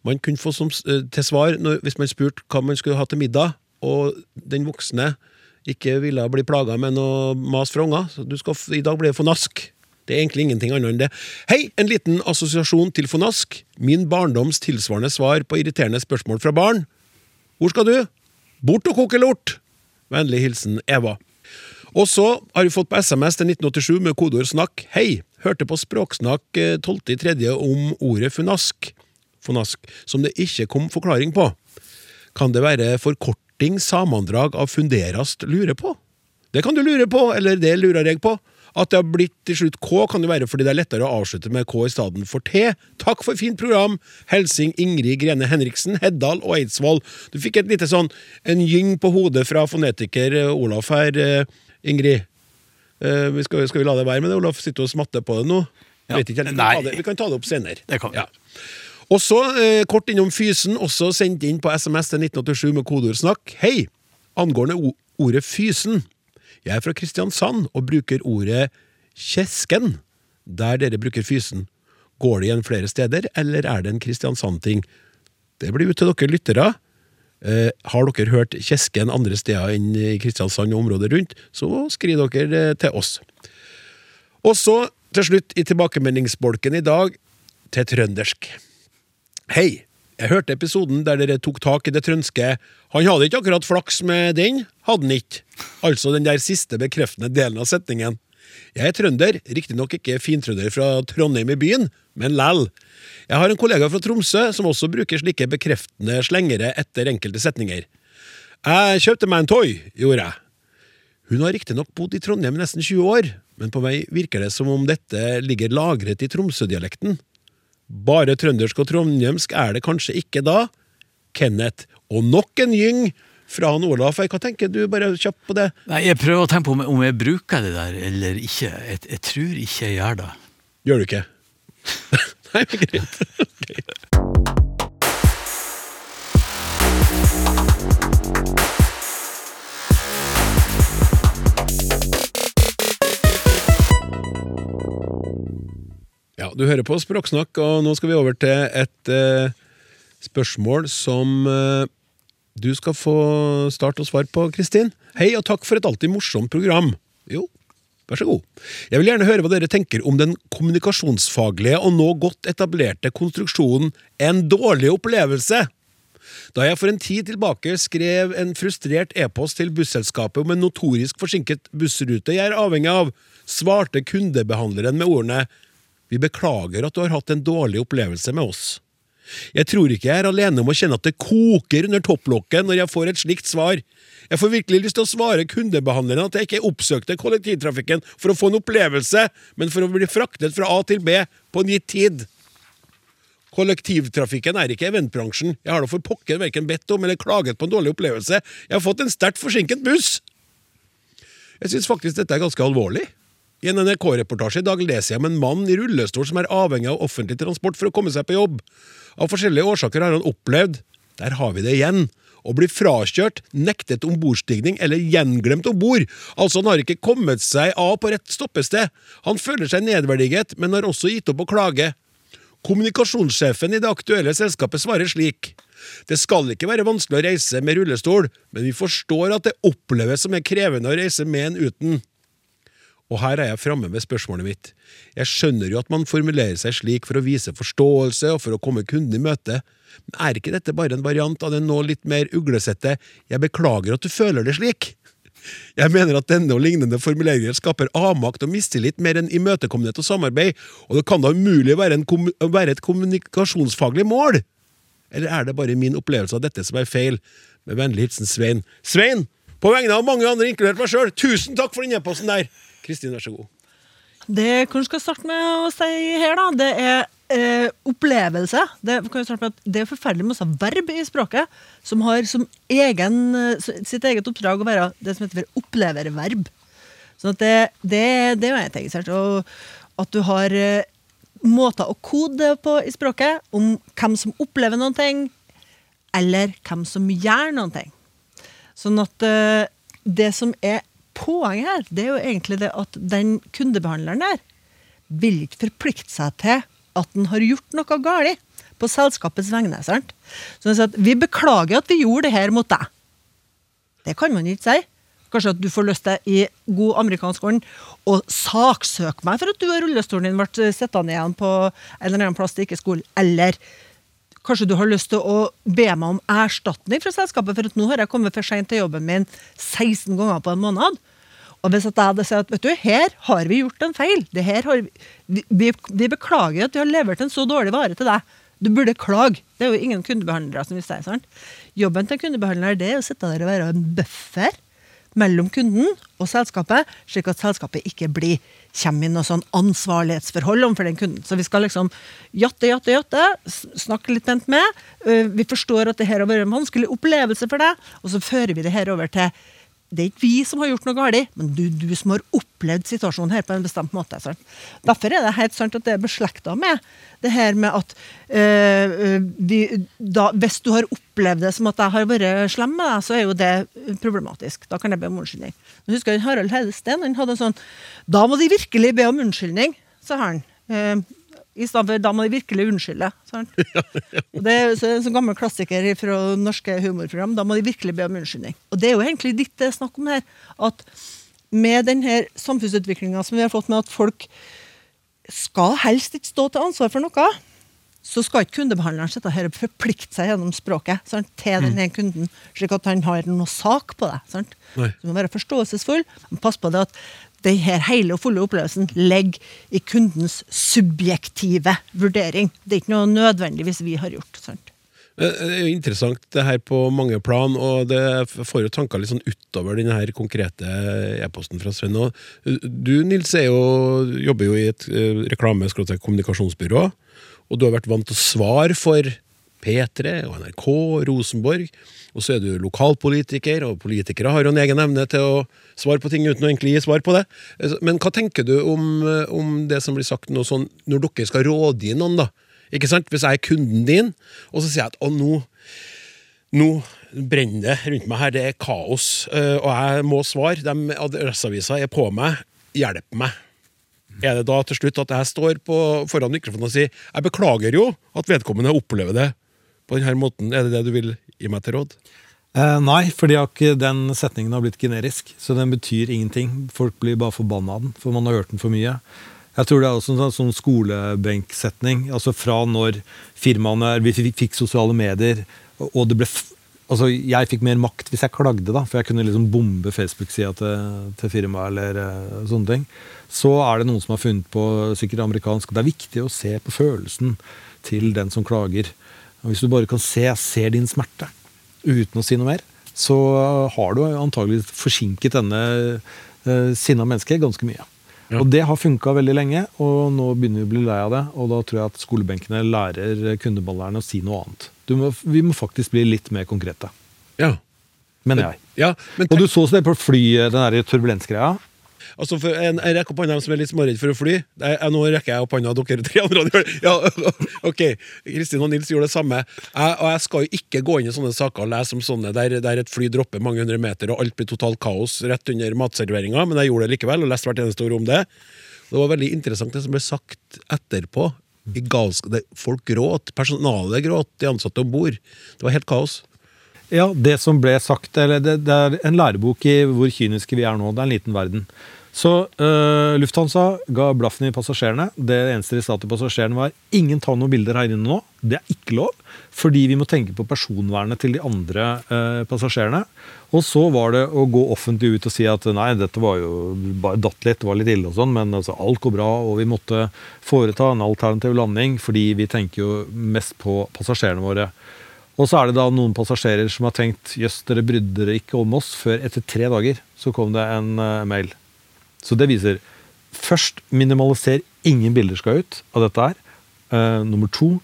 man kunne få som, uh, til svar når, hvis man spurte hva man skulle ha til middag, og den voksne ikke ville bli plaga med noe mas fra unger. I dag blir det fornask. Det er egentlig ingenting annet enn det. Hei, en liten assosiasjon til fornask. Min barndoms tilsvarende svar på irriterende spørsmål fra barn. Hvor skal du? Bort og koke lort! Vennlig hilsen Eva. Og så har vi fått på SMS til 1987 med kodeord 'snakk'. Hei! Hørte på Språksnakk eh, 12.3. om ordet funask. Funask, som det ikke kom forklaring på. Kan det være forkorting sammendrag av funderast lurer på? Det kan du lure på, eller det lurer jeg på. At det har blitt til slutt K, kan jo være fordi det er lettere å avslutte med K i stedet for T. Takk for fint program! Helsing Ingrid Grene Henriksen, Heddal og Eidsvoll. Du fikk et lite sånn en gyng på hodet fra fonetiker eh, Olaf her, eh, Ingrid. Eh, vi skal, skal vi la det være med det? Olaf sitter og smatter på det nå. Ja, vet ikke, vi, kan det, vi kan ta det opp senere. Det kan vi. Ja. Og så, eh, kort innom Fysen, også sendt inn på SMS til 1987 med kodeord 'snakk'. Hei! Angående ordet Fysen. Jeg er fra Kristiansand og bruker ordet kjesken der dere bruker Fysen. Går det igjen flere steder, eller er det en Kristiansand-ting? Det blir ut til dere lyttere. Eh, har dere hørt kjesken andre steder enn i Kristiansand og området rundt, så skriv dere eh, til oss. Og så, til slutt, i tilbakemeldingsbolken i dag, til trøndersk. Hei! Jeg hørte episoden der dere tok tak i det trønske. Han hadde ikke akkurat flaks med den, hadde han ikke. Altså den der siste bekreftende delen av setningen. Jeg er trønder, riktignok ikke fintrønder fra Trondheim i byen, men læll. Jeg har en kollega fra Tromsø som også bruker slike bekreftende slengere etter enkelte setninger. Jeg kjøpte meg en toy, gjorde jeg. Hun har riktignok bodd i Trondheim nesten 20 år, men på meg virker det som om dette ligger lagret i Tromsø-dialekten. Bare trøndersk og trondhjemsk er det kanskje ikke da? Kenneth. Og nok en gyng fra han Olaf. Hva tenker du, bare kjapt på det? Nei, Jeg prøver å tenke på om, jeg bruker det der eller ikke. Jeg, jeg tror ikke jeg gjør det. Gjør du ikke? Nei, greit. Du hører på Språksnakk, og nå skal vi over til et eh, spørsmål som eh, du skal få start og svar på, Kristin. Hei, og takk for et alltid morsomt program. Jo, vær så god. Jeg vil gjerne høre hva dere tenker om den kommunikasjonsfaglige og nå godt etablerte konstruksjonen en dårlig opplevelse. Da jeg for en tid tilbake skrev en frustrert e-post til busselskapet om en notorisk forsinket bussrute jeg er avhengig av, svarte kundebehandleren med ordene Vi beklager at du har hatt en dårlig opplevelse med oss. Jeg tror ikke jeg er alene om å kjenne at det koker under topplokket når jeg får et slikt svar. Jeg får virkelig lyst til å svare kundebehandleren at jeg ikke oppsøkte kollektivtrafikken for å få en opplevelse, men for å bli fraktet fra A til B på en gitt tid. Kollektivtrafikken er ikke eventbransjen. Jeg har da for pokker verken bedt om eller klaget på en dårlig opplevelse. Jeg har fått en sterkt forsinket buss. Jeg syns faktisk dette er ganske alvorlig. I en NRK-reportasje i dag leser jeg om en mann i rullestol som er avhengig av offentlig transport for å komme seg på jobb. Av forskjellige årsaker har han opplevd, der har vi det igjen, å bli frakjørt, nektet ombordstigning eller gjenglemt om bord. Altså, han har ikke kommet seg av på rett stoppested. Han føler seg nedverdiget, men har også gitt opp å klage. Kommunikasjonssjefen i det aktuelle selskapet svarer slik. Det skal ikke være vanskelig å reise med rullestol, men vi forstår at det oppleves som er krevende å reise med en uten. Og her er jeg framme med spørsmålet mitt. Jeg skjønner jo at man formulerer seg slik for å vise forståelse og for å komme kunden i møte, men er ikke dette bare en variant av den nå litt mer uglesette 'jeg beklager at du føler det slik'? Jeg mener at denne og lignende formuleringer skaper avmakt og mistillit mer enn imøtekommenhet og samarbeid, og det kan da umulig være, være et kommunikasjonsfaglig mål? Eller er det bare min opplevelse av dette som er feil? Med vennlig hilsen Svein. Svein! På vegne av mange andre, inkludert meg sjøl, tusen takk for den e-posten der! Kristin, vær så god. Det kan skal starte med å si her, da, det er eh, opplevelse. Det, jeg det er forferdelig masse verb i språket som har som egen, eh, sitt eget oppdrag å være det som heter oppleververb. Sånn at det, det, det er jo sant? Og at du har eh, måter å kode det på i språket om hvem som opplever noen ting, eller hvem som gjør noen ting. Sånn at eh, det som er poenget her, det er jo egentlig det at den kundebehandleren der vil ikke forplikte seg til at den har gjort noe galt på selskapets vegne. sant? Sånn at vi beklager at vi gjorde det her mot deg. Det kan man ikke si. Kanskje at du får lyst til i god amerikansk ånd å saksøke meg for at du og rullestolen din ble sittende igjen på en eller annen plass det ikke skulle. Eller kanskje du har lyst til å be meg om erstatning fra selskapet for at nå har jeg kommet for seint til jobben min 16 ganger på en måned. Og hvis jeg hadde sagt vet du, her har vi gjort en feil, vi, vi, vi beklager at vi har levert en så dårlig vare til deg. Du burde klage. Det er jo ingen kundebehandlere som vil si sånn. Jobben til en kundebehandler det er å sitte der og være en buffer mellom kunden og selskapet, slik at selskapet ikke blir, kommer i noe sånn ansvarlighetsforhold overfor den kunden. Så vi skal liksom jatte, jatte, jatte, snakke litt pent med. Øh, Vi forstår at det her har vært en vanskelig opplevelse for deg, og så fører vi det her over til det er ikke vi som har gjort noe galt, men du, du som har opplevd situasjonen her på en bestemt måte. Sånn. Derfor er det helt sant at det er beslekta med det her med at øh, øh, vi, da, hvis du har opplevd det som at jeg har vært slem med deg, så er jo det problematisk. Da kan jeg be om unnskyldning. Jeg husker jeg Harald Heidesteen han hadde en sånn Da må de virkelig be om unnskyldning, sa han. Eh, I stedet for 'da må de virkelig unnskylde'. Det er en sånn gammel klassiker fra norske humorprogram. Da må de virkelig be om unnskyldning. Og det er jo egentlig ditt det er snakk om her. At med denne samfunnsutviklinga som vi har fått med at folk skal helst ikke stå til ansvar for noe, så skal ikke kundebehandleren sitte her og forplikte seg gjennom språket sant, til denne kunden, slik at han har noe sak på det. Sant? Du må være forståelsesfull, pass på det at den her hele og fulle opplevelsen ligger i kundens subjektive vurdering. Det er ikke noe nødvendigvis vi har gjort. Sant? Eh, Det er jo interessant det her på mange plan, og det får jo tanker litt sånn utover den her konkrete e-posten fra Sven. Du, Nils, jo, jobber jo i et reklame- og kommunikasjonsbyrå, og du har vært vant til å svare for P3 og NRK, Rosenborg, og så er du lokalpolitiker, og politikere har jo en egen evne til å svare på ting uten å egentlig gi svar på det. Men hva tenker du om, eh, om det som blir sagt nå sånn, når dere skal rådgi noen, da? Ikke sant? Hvis jeg er kunden din, og så sier jeg at å, nå, nå brenner det rundt meg her, det er kaos, eh, og jeg må svare. De Adresseavisa er på meg, hjelp meg. Er det da til slutt at jeg står på, foran mikrofonen og sier jeg beklager jo at vedkommende opplever det på denne måten? Er det det du vil gi meg til råd? Eh, nei, fordi den setningen har blitt generisk. Så den betyr ingenting. Folk blir bare forbanna av den, for man har hørt den for mye. Jeg tror det er også en sånn skolebenksetning. Altså fra når firmaene Vi fikk, sosiale medier, og- det ble Altså, jeg fikk mer makt hvis jeg klagde, da, for jeg kunne liksom bombe Facebook-sida til, til firmaet eller uh, sånne ting. Så er det noen som har funnet på sikkert amerikansk Det er viktig å se på følelsen til den som klager. Og hvis du bare kan se, ser din smerte uten å si noe mer, så har du antagelig forsinket denne uh, sinna mennesket ganske mye. Og det har funka veldig lenge, og nå begynner vi å bli lei av det. Og da tror jeg at skolebenkene lærer kundebehandlerne å si noe annet. Du må, vi må faktisk bli litt mer konkrete, Ja. mener jeg. ja men Og du så det på flyet, den turbulensgreia. Altså for en, jeg rekker opp hånda dem som er litt småredd for å fly. Jeg, jeg, nå rekker jeg opp hånda dere tre andre. Ja, ok, Kristin og Nils gjorde det samme. Jeg, og jeg skal jo ikke gå inn i sånne saker og lese om sånne der, der et fly dropper mange hundre meter og alt blir totalt kaos rett under matserveringa, men jeg gjorde det likevel og leste hvert eneste ord om det. Det var veldig interessant det som ble sagt etterpå. Galsk, det, folk gråt, personalet gråt, de ansatte om bord. Det var helt kaos. Ja, det som ble sagt, eller det, det er en lærebok i hvor kyniske vi er nå. Det er en liten verden. Så øh, Lufthansa ga blaffen i passasjerene. Det eneste de sa til passasjerene var ingen ta noen bilder her inne nå. Det er ikke lov, fordi vi må tenke på personvernet til de andre øh, passasjerene. Og så var det å gå offentlig ut og si at nei, dette var jo bare datt litt, det var litt ille og sånn, men altså, alt går bra, og vi måtte foreta en alternativ landing fordi vi tenker jo mest på passasjerene våre. Og så er det da noen passasjerer som har tenkt jøss, dere brydde dere ikke om oss før etter tre dager. Så kom det en uh, mail. Så det viser først minimaliser ingen bilder skal ut av dette her. Uh, nummer to,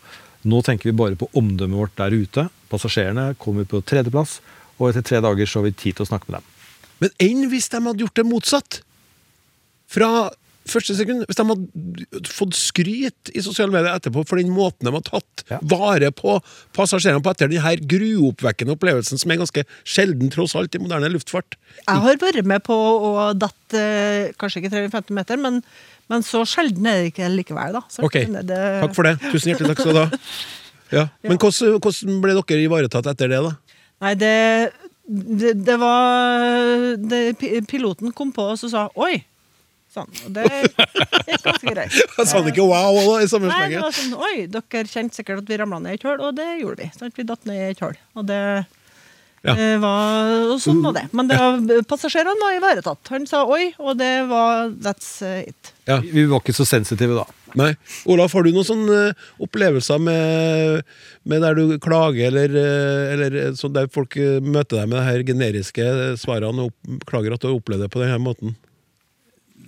nå tenker vi bare på omdømmet vårt der ute. Passasjerene kommer på tredjeplass, og etter tre dager så har vi tid til å snakke med dem. Men enn hvis de hadde gjort det motsatt? Fra første sekund. Hvis de hadde fått skryt i sosiale medier etterpå for den måten de har tatt Ja. vare på passasjerene på etter denne gruoppvekkende opplevelsen, som er ganske sjelden tross alt i moderne luftfart. Jeg har vært med på å datt eh, kanskje ikke 350 meter, men, men så sjelden er det ikke likevel, da. Så Ok, det- takk for det. Tusen hjertelig takk skal du ha. Ja. Men hvordan, hvordan ble dere ivaretatt etter det, da? Nei, det, det, det var det, Piloten kom på og sa 'oi'. Sånn. Og det gikk ganske greit. Han sa han ikke wow da, i samme Nei, det slengen? var sånn, Oi, dere kjente sikkert at vi ramla ned i et hull, og det gjorde vi. Sant? Vi datt ned i et hull. Og det Ja. eh, var og sånn var det. Men det var, passasjerene var ivaretatt. Han sa oi, og det var that's eh, it. Ja. Vi var ikke så sensitive da. Nei. Olaf, har du noen sånne eh, opplevelser med, med der du klager, eller, eller sånn der folk møter deg med de her generiske svarene og klager at du har opplevd det på denne måten?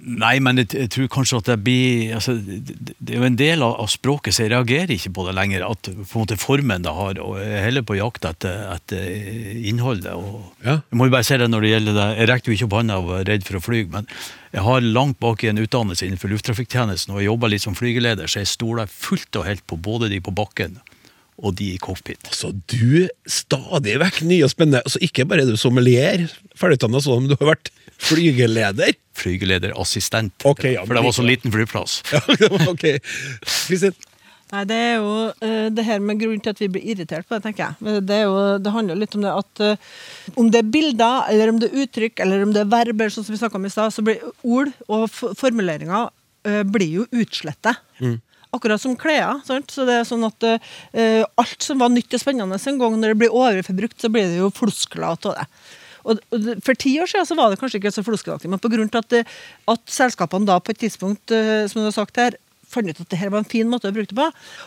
Nei, men jeg, jeg tror kanskje at det blir altså, det, det er jo en del av, av språket, så jeg reagerer ikke på det lenger. At på en måte formen det har, og jeg er heller på jakt etter, etter innholdet. Og, Ja. Jeg må jo bare si det når det gjelder det. Jeg rekte jo ikke opp hånda og var redd for å fly, men jeg har langt bak i en utdannelse innenfor lufttrafikktjenesten, og jeg jobber litt som flygeleder, så jeg stoler fullt og helt på både de på bakken og de i cockpit. Så du stadig vekk nye og spennende Altså Ikke bare er du sommelier, ferdigutdanna sånn, men du har vært flygeleder. Flygelederassistent. Okay, ja, for det var så liten flyplass. Ja, ok. Kristin? Nei, det er jo eh, det her med grunnen til at vi blir irritert på det, tenker jeg. Det, er jo, det handler jo litt om det at eh, om det er bilder, eller om det er uttrykk, eller om det er verber, sånn som vi snakka om i stad, så blir ord og formuleringer eh, blir jo utslettet. Akkurat som klær. sant? Så det er sånn at eh, alt som var nytt og spennende en gang, når det blir overforbrukt, så blir det jo floskler av det. Og, og For ti år siden så var det kanskje ikke så floskelaktig, men til at, det- at selskapene da på et tidspunkt, eh, som du har sagt her, fant ut at det her var en fin måte å bruke det på.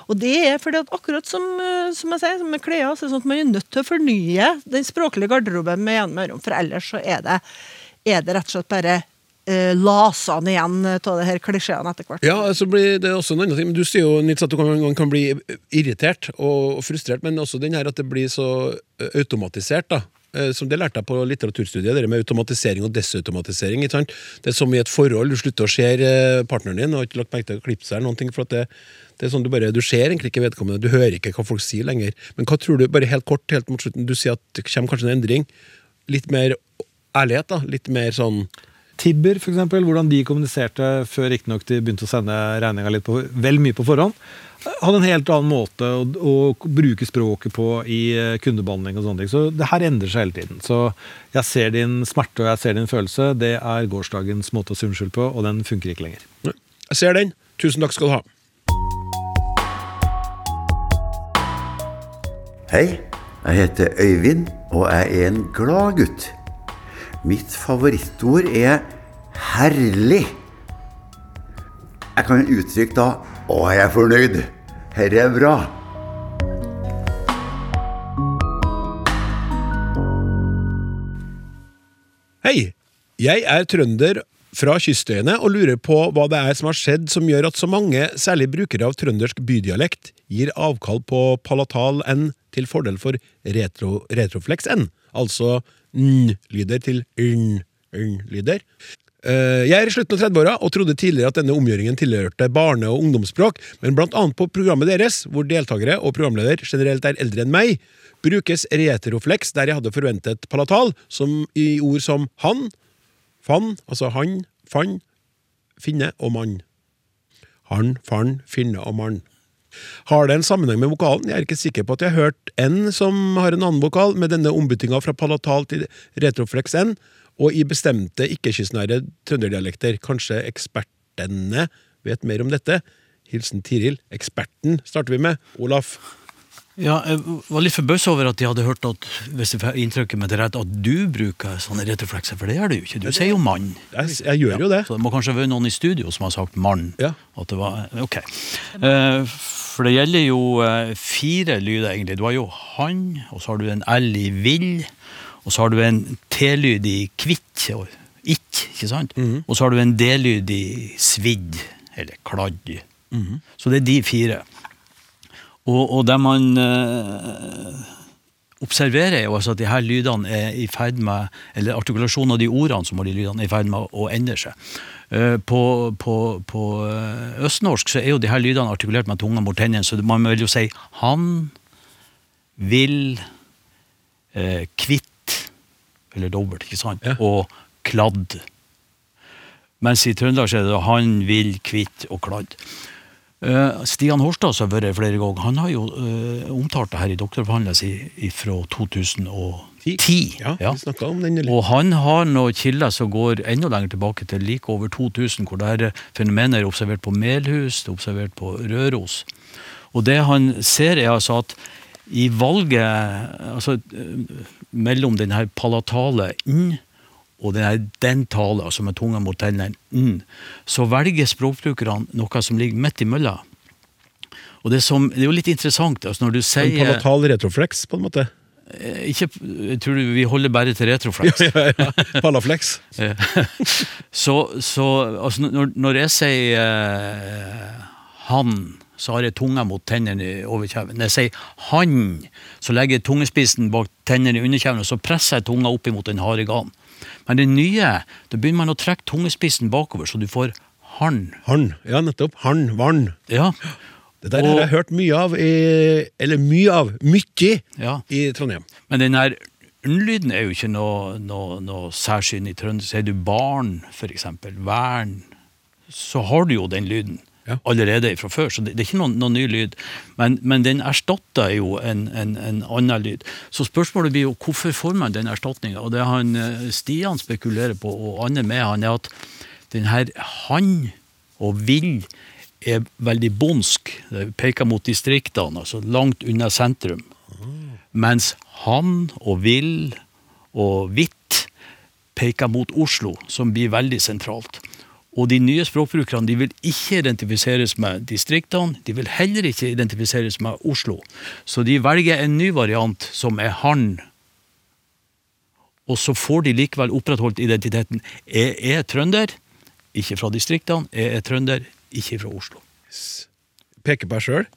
Og det er fordi at akkurat som, eh, som jeg sier, som med klær, så er det sånn at man er nødt til å fornye den språklige garderoben med jevne mellomrom, for ellers så er det, er det rett og slett bare eh, lasene igjen av det her klisjeene etter hvert. Ja, så blir det også en annen ting. Men Du sier jo Nils, at du kan, kan bli irritert og frustrert, men også den her at det blir så automatisert. da. Eh, Som Det lærte jeg på litteraturstudiet, det med automatisering og desautomatisering. Det er som i et forhold, du slutter å se eh, partneren din og har ikke lagt merke til å klippe seg. noen ting, for det, det er sånn Du bare, du ser egentlig ikke vedkommende, du hører ikke hva folk sier lenger. Men hva tror du, bare helt kort, helt mot slutten, du sier at det kommer kanskje en endring. Litt mer ærlighet, da. Litt mer sånn Tibber, for eksempel, hvordan de kommuniserte før riktignok de begynte å sende regninga litt på, vel mye på forhånd, hadde en helt annen måte å, å bruke språket på i eh, kundebehandling og sånne ting. Så det her endrer seg hele tiden. Så jeg ser din smerte og jeg ser din følelse. Det er gårsdagens måte å si unnskyld på, og den funker ikke lenger. Jeg ser den. Tusen takk skal du ha. Hei, jeg heter Øyvind, og jeg er en glad gutt. Mitt favorittord er herlig. Jeg kan uttrykke da 'Å, jeg er fornøyd'. Herre er bra. Hei! Jeg er trønder fra kystøyene og lurer på hva det er som har skjedd som gjør at så mange, særlig brukere av trøndersk bydialekt, gir avkall på palatal n til fordel for retro, retroflex n, altså n-lyder til n-n-lyder. Eh, Jeg er i slutten av 30-åra og trodde tidligere at denne omgjøringen tilhørte barne- og ungdomsspråk, men blant annet på programmet deres, hvor deltakere og programleder generelt er eldre enn meg, brukes retroflex der jeg hadde forventet palatal, som i ord som han, fan, altså han, fann, finne og mann. Han, fan, finne og mann. Har det en sammenheng med vokalen? Jeg er ikke sikker på at jeg har hørt N som har en annen vokal, med denne ombyttinga fra palatal til retroflex N, og i bestemte ikke-kystnære trønderdialekter. Kanskje ekspertene vet mer om dette? Hilsen Tiril. Eksperten starter vi med. Olaf. Ja, jeg var litt forbausa over at de hadde hørt at hvis jeg inntrykket med det rett, at du bruker sånne retroflekser, for det gjør du jo ikke. Du sier jo mann. Jeg, jeg gjør jo det. Så det må kanskje være noen i studio som har sagt mann. Ja. At det var, ok. Eh, For det gjelder jo eh, fire lyder, egentlig. Du har jo han, og så har du en L i vill, og så har du en T-lyd i kvitt, og ikk, ikke sant? Og så har du en D-lyd i svidd, eller kladd. Så det er de fire. Og, og det man eh, observerer, er jo altså at de her lydene er i ferd med, eller artikulasjonen av de ordene som har de lydene, er i ferd med å endre seg. Eh, På, på, på eh, østnorsk så er jo de her lydene artikulert med tunga mot tennene, så man vil jo si han, vil, eh, kvitt, eller dobbelt, ikke sant? Ja. Og kladd. Mens i Trøndelag så er det han, vil, kvitt og kladd. Eh, Stian Horstad, som har vært her flere ganger, han har jo eh, omtalt det her i doktorbehandlelsen fra 2010. Ja, vi snakket om den. Og han har noen kilder som går enda lenger tilbake til like over 2000, hvor det her fenomenet er observert på Melhus, det er observert på Røros. Og det han ser, er altså at i valget altså, eh, mellom denne palatale n og den her dentale, altså med tunga mot tennene, mm, så velger språkbrukerne noe som ligger midt imellom. Og det, som, det er jo litt interessant altså når du En sier palatal retroflex, på en måte. eh, ikke, Jeg tror vi holder bare til retroflex. Ja, ja, ja. Palaflex. Eh, så, så altså, når, når jeg sier uh, han, så har jeg tunga mot tennene i overkjeven. Når jeg sier han, så legger jeg tungespissen bak tennene i underkjeven, og så presser jeg tunga opp imot den harde ganen. Men det nye, da begynner man å trekke tungespissen bakover, så du får han. Han. Ja, nettopp. Han. Vann. Ja, Det der Og- har jeg hørt mye av, i, eller mye av, mye, ja. i Trondheim. Men den her n-lyden er jo ikke noe, noe, noe særsyn i trønder. Sier du barn, for eksempel, vern, så har du jo den lyden Ja. allerede fra før, så det, det er ikke noen, noen ny lyd. Men, men den erstatter jo en, en, en annen lyd. Så spørsmålet blir jo hvorfor får man den erstatninga? Og det han eh, Stian spekulerer på, og andre med han, er at den her han og vil er veldig bondsk. Det peker mot distriktene, altså langt unna sentrum. Mens han og vil og hvitt peker mot Oslo, som blir veldig sentralt. Og de nye språkbrukerne de vil ikke identifiseres med distriktene, de vil heller ikke identifiseres med Oslo. Så de velger en ny variant som er han. Og så får de likevel opprettholdt identiteten. Jeg er trønder, ikke fra distriktene. Jeg er trønder, ikke fra Oslo. Peker på deg sjøl.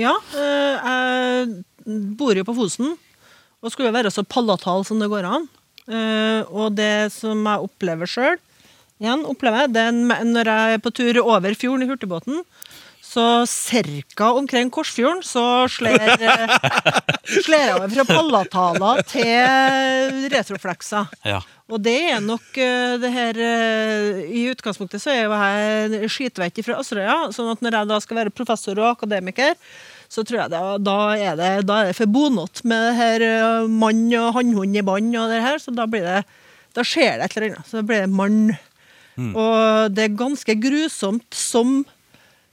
Ja, eh, jeg bor jo på Fosen, og skulle være så palatal som det går an. Eh, og det som jeg opplever sjøl, igjen opplever jeg, det er når jeg er på tur over fjorden i hurtigbåten, så cirka omkring Korsfjorden så sler, eh, jeg over fra palataler til retroflekser. Ja. Og det er nok eh, det her eh, I utgangspunktet så er jo jeg skitvett fra Asterøya, sånn at når jeg da skal være professor og akademiker, så tror jeg det, da, er det, da er det for bonot med det her mann og hannhund i bånd og det her, så da blir det Da skjer det et eller annet. Så blir det mann. Og det er ganske grusomt som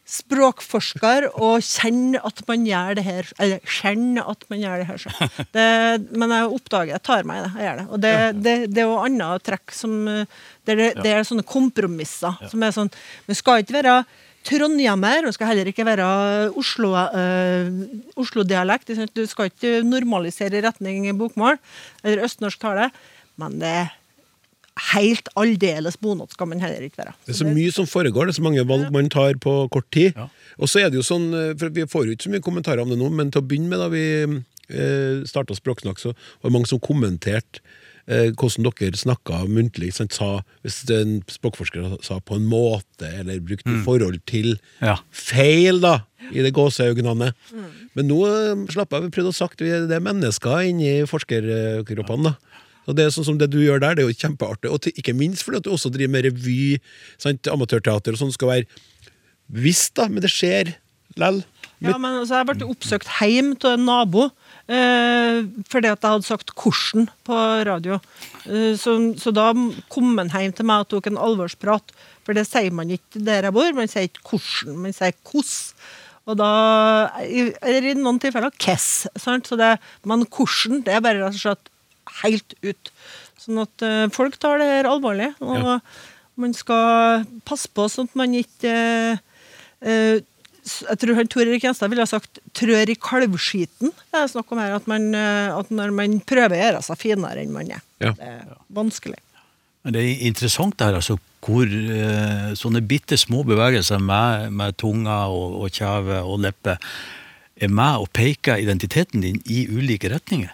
språkforsker å kjenne at man gjør det her Eller kjenne at man gjør det her. sjøl. Men jeg oppdager jeg tar meg i det. Jeg gjør det. Og det, det, det er jo andre trekk som Det er, det er sånne kompromisser som er sånn Vi skal ikke være trondhjemmer, og skal heller ikke være Oslo, eh, Oslo-dialekt. Øh, Oslo du skal ikke normalisere retning bokmål eller østnorsk tale, men det er helt aldeles bonot skal man heller ikke være. Det er så mye som foregår, det er så mange valg man tar på kort tid. Ja. Og så er det jo sånn, eh, for Vi får jo ikke så mye kommentarer om det nå, men til å begynne med, da vi eh, starta Språksnakk, så var det mange som kommenterte eh, hvordan dere snakka muntlig. Sant? Sa, hvis en språkforsker sa 'på en måte', eller brukte mm. forhold til Ja. feil, da, i det gåseøynene. Men nå eh, slapp av, vi prøvde å sagt vi det er mennesker inni forskerkroppene. da. Og det er sånn som det du gjør der, det er jo kjempeartig. Og til, ikke minst fordi at du også driver med revy, sant? amatørteater og sånn. skal være visst, da, men det skjer lell. Ja, men altså, Jeg ble oppsøkt hjem av en nabo eh, fordi at jeg hadde sagt 'korsen' på radio. Eh, så, så da kom han hjem til meg og tok en alvorsprat. For det sier man ikke der jeg bor, man sier ikke 'korsen', man sier 'koss'. Og da, eller i noen tilfeller 'kess'. Sant? Så det, men 'korsen' det er bare rett og slett helt ut. Sånn at eh, folk tar det her alvorlig. Og Ja. man skal passe på sånn at man ikke eh, eh, jeg tror han Tor Erik Gjenstad ville ha sagt 'trør i kalvskiten'. Det er snakk om her at, man, eh, at når man prøver å gjøre seg finere enn man er. Ja. Det er vanskelig. Men det er interessant det her, altså, hvor eh, sånne bitte små bevegelser med, med tunga og, og kjeve og leppe er med og peker identiteten din i ulike retninger.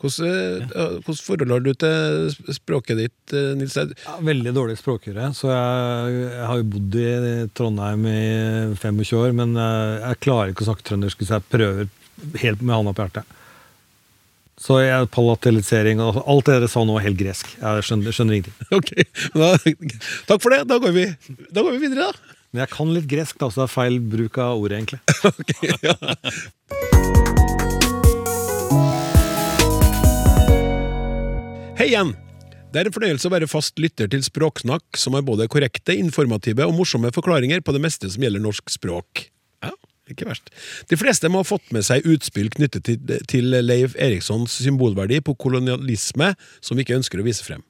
Hvordan, eh, hvordan forhold har du til språket ditt, eh, Nils? Er- Ja, veldig dårlig språkøre. Så jeg, jeg har jo bodd i Trondheim i 25 år, men eh, jeg klarer ikke å snakke trøndersk hvis jeg prøver helt med hånda på hjertet. Så jeg, palatalisering og alt det dere sa nå, er helt gresk. Jeg skjønner, skjønner ingenting. Ok, da, Takk for det. Da går vi, da går vi videre, da. Men jeg kan litt gresk, da, så det er feil bruk av ordet, egentlig. Ok, ja. Hei igjen! Det er en fornøyelse å være fast lytter til Språksnakk, som har både korrekte, informative og morsomme forklaringer på det meste som gjelder norsk språk. Ja, ikke verst. De fleste må ha fått med seg utspill knyttet til, til Leif Erikssons symbolverdi på kolonialisme, som vi ikke ønsker å vise frem.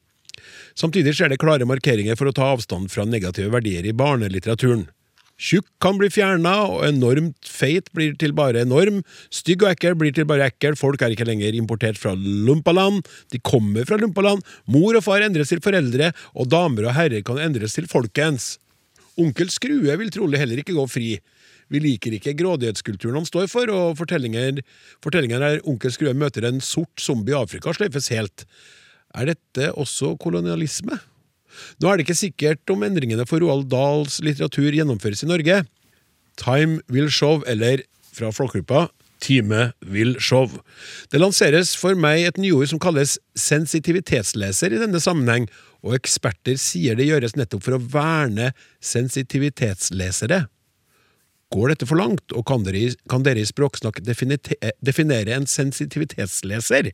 Samtidig skjer det klare markeringer for å ta avstand fra negative verdier i barnelitteraturen. Tjukk kan bli fjerna, og enormt feit blir til bare enorm. Stygg og ekkel blir til bare ekkel. Folk er ikke lenger importert fra lumpaland. De kommer fra lumpaland. Mor og far endres til foreldre, og damer og herrer kan endres til folkens. Onkel Skrue vil trolig heller ikke gå fri. Vi liker ikke grådighetskulturen han står for, og fortellinger, fortellinger der onkel Skrue møter en sort zombie i Afrika, sløyfes helt. Er dette også kolonialisme? Nå er det ikke sikkert om endringene for Roald Dahls litteratur gjennomføres i Norge. Time will show, eller fra Flåklypa Time will show. Det lanseres for meg et nyord som kalles sensitivitetsleser i denne sammenheng, og eksperter sier det gjøres nettopp for å verne sensitivitetslesere. Går dette for langt, og kan dere, kan dere i Språksnakk definere en sensitivitetsleser?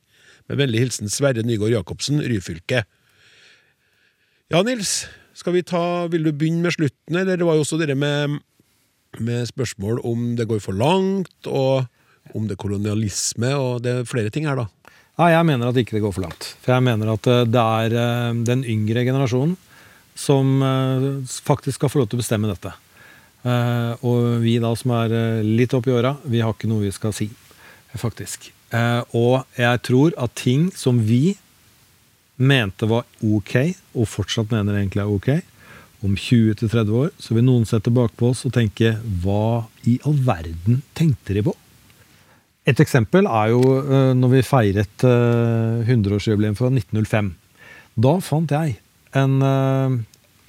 Med vennlig hilsen Sverre Nygaard Jacobsen, Ryfylke. Ja, Nils, skal vi ta, vil du begynne med slutten, eller det var jo også det med, med spørsmål om det går for langt, og om det er kolonialisme, og det er flere ting her, da. Ja, jeg mener at ikke det går for langt. For jeg mener at eh, det er eh, den yngre generasjonen som eh, faktisk skal få lov til å bestemme dette. Og vi da som er litt oppi åra, vi har ikke noe vi skal si, faktisk. Og jeg tror at ting som vi mente var ok, og fortsatt mener egentlig er ok, om 20-30 år, så vil noen se tilbake på oss og tenke hva i all verden tenkte de på? Et eksempel er jo eh, når vi feiret eh, 100-årsjubileum fra 1905. Da fant jeg en eh,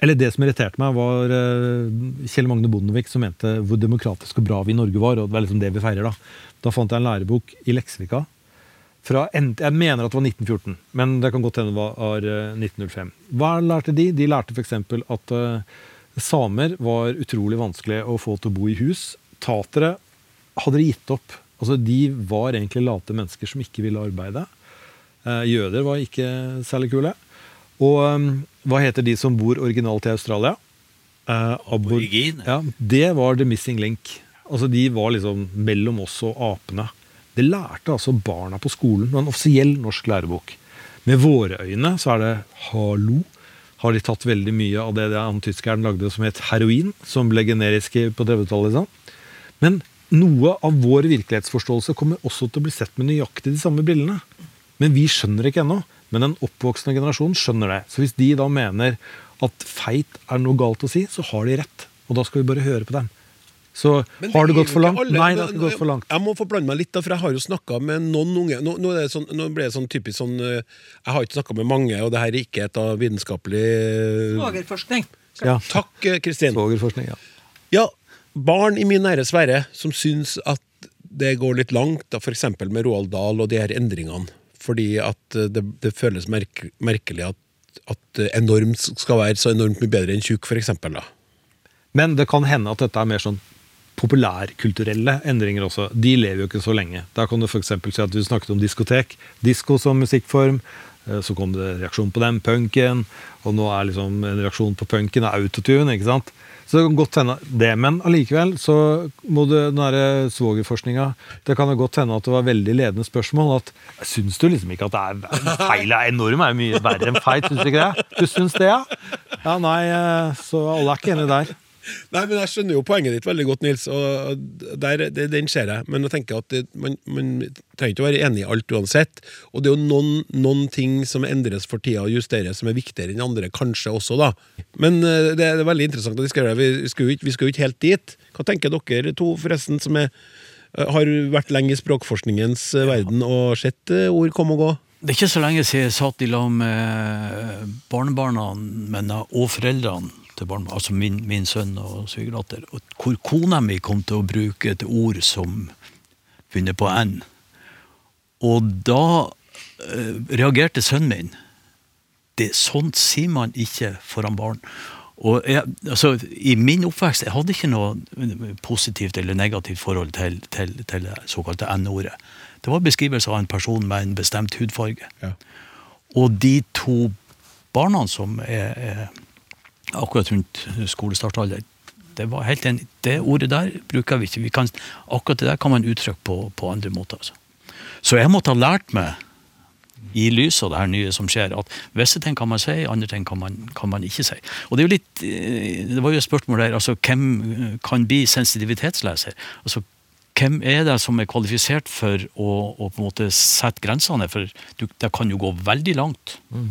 Eller det som irriterte meg, var eh, Kjell Magne Bondevik som mente hvor demokratisk og bra vi i Norge var. og det var liksom det vi feirer Da Da fant jeg en lærebok i Leksvika. Fra, jeg mener at det var 1914, men det kan godt hende det var, var eh, 1905. Hva lærte de? De lærte f.eks. at eh, samer var utrolig vanskelig å få til å bo i hus. Tatere hadde de gitt opp. Altså, de var egentlig late mennesker som ikke ville arbeide. Eh, jøder var ikke særlig kule. Og hva heter de som bor originalt i Australia? Aborigin. Ja, det var the missing link. Altså, de var liksom mellom oss og apene. Det lærte altså barna på skolen. Det var en offisiell norsk lærebok. Med våre øyne så er det hallo. Har de tatt veldig mye av det han tyskeren lagde som het heroin, som ble generisk på 30-tallet. Liksom. Men noe av vår virkelighetsforståelse kommer også til å bli sett med nøyaktig de samme brillene. Men vi skjønner ikke ennå. Men den oppvoksende generasjonen skjønner det. Så hvis de da mener at feit er noe galt å si, så har de rett. Og da skal vi bare høre på dem. Så har det gått for langt? alle- Nei, det har ikke gått for langt. Jeg må forblande meg litt, da, for jeg har jo snakka med noen unge Nå, nå, er det sånn, nå ble det sånn typisk sånn eh, Jeg har ikke snakka med mange, og det her er ikke et av vitenskapelig Svogerforskning. Ja. Takk, eh, Kristin. Svogerforskning, ja. Ja, barn i min nære sfære som syns at det går litt langt, da f.eks. med Roald Dahl og de her endringene. Fordi at eh, det, det føles merk merkelig at, at eh, enormt skal være så enormt mye bedre enn tjukk, f.eks. Men det kan hende at dette er mer sånn populærkulturelle endringer også. De lever jo ikke så lenge. Da kan du f.eks. si at du snakket om diskotek. Disko som musikkform. eh, Så kom det reaksjon på den, punken. Og nå er liksom en reaksjon på punken er autotune. ikke sant? Så det kan godt hende det, men allikevel så må du den derre svogerforskninga Det kan jo godt hende at det var veldig ledende spørsmål. at Syns du liksom ikke at det er feil er enorm, er mye verre enn feit? Syns du ikke det? Du syns det, ja? Ja, nei, eh, så alle er ikke enige der. Nei, men Jeg skjønner jo poenget ditt veldig godt, Nils, og der, det, den ser jeg. Men jeg tenker at det, man, man trenger ikke å være enig i alt uansett. Og det er jo noen, noen ting som endres for tida og justeres, som er viktigere enn andre, kanskje også, da. Men det, det er veldig interessant å diskutere. Vi skal jo ikke, ikke helt dit. Hva tenker dere to, forresten, som er, eh, har vært lenge i språkforskningens eh, verden og sett eh, ord komme og gå? Det er ikke så lenge siden jeg satt i lag med barnebarna og foreldrene til barn, altså min, min sønn og svigerdatter, hvor kona mi kom til å bruke et ord som begynner på N. Og da eh, reagerte sønnen min. Det, sånt sier man ikke foran barn. Og jeg, altså, I min oppvekst jeg hadde ikke noe positivt eller negativt forhold til, til, til det såkalte N-ordet. Det var beskrivelse av en person med en bestemt hudfarge. Ja. Og de to barna som er, er akkurat rundt skolestartalder, det var helt enig. Det ordet der bruker vi ikke. Vi kan, akkurat det der kan man uttrykke på, på andre måter. Altså. Så jeg måtte ha lært meg, i lys av det her nye som skjer, at visse ting kan man si, andre ting kan man, kan man ikke si. Og det er jo litt, eh, det var jo et spørsmål der, altså hvem eh, kan bli sensitivitetsleser? Altså hvem er det som er kvalifisert for å, å på en måte sette grensene? For du, det kan jo gå veldig langt. Så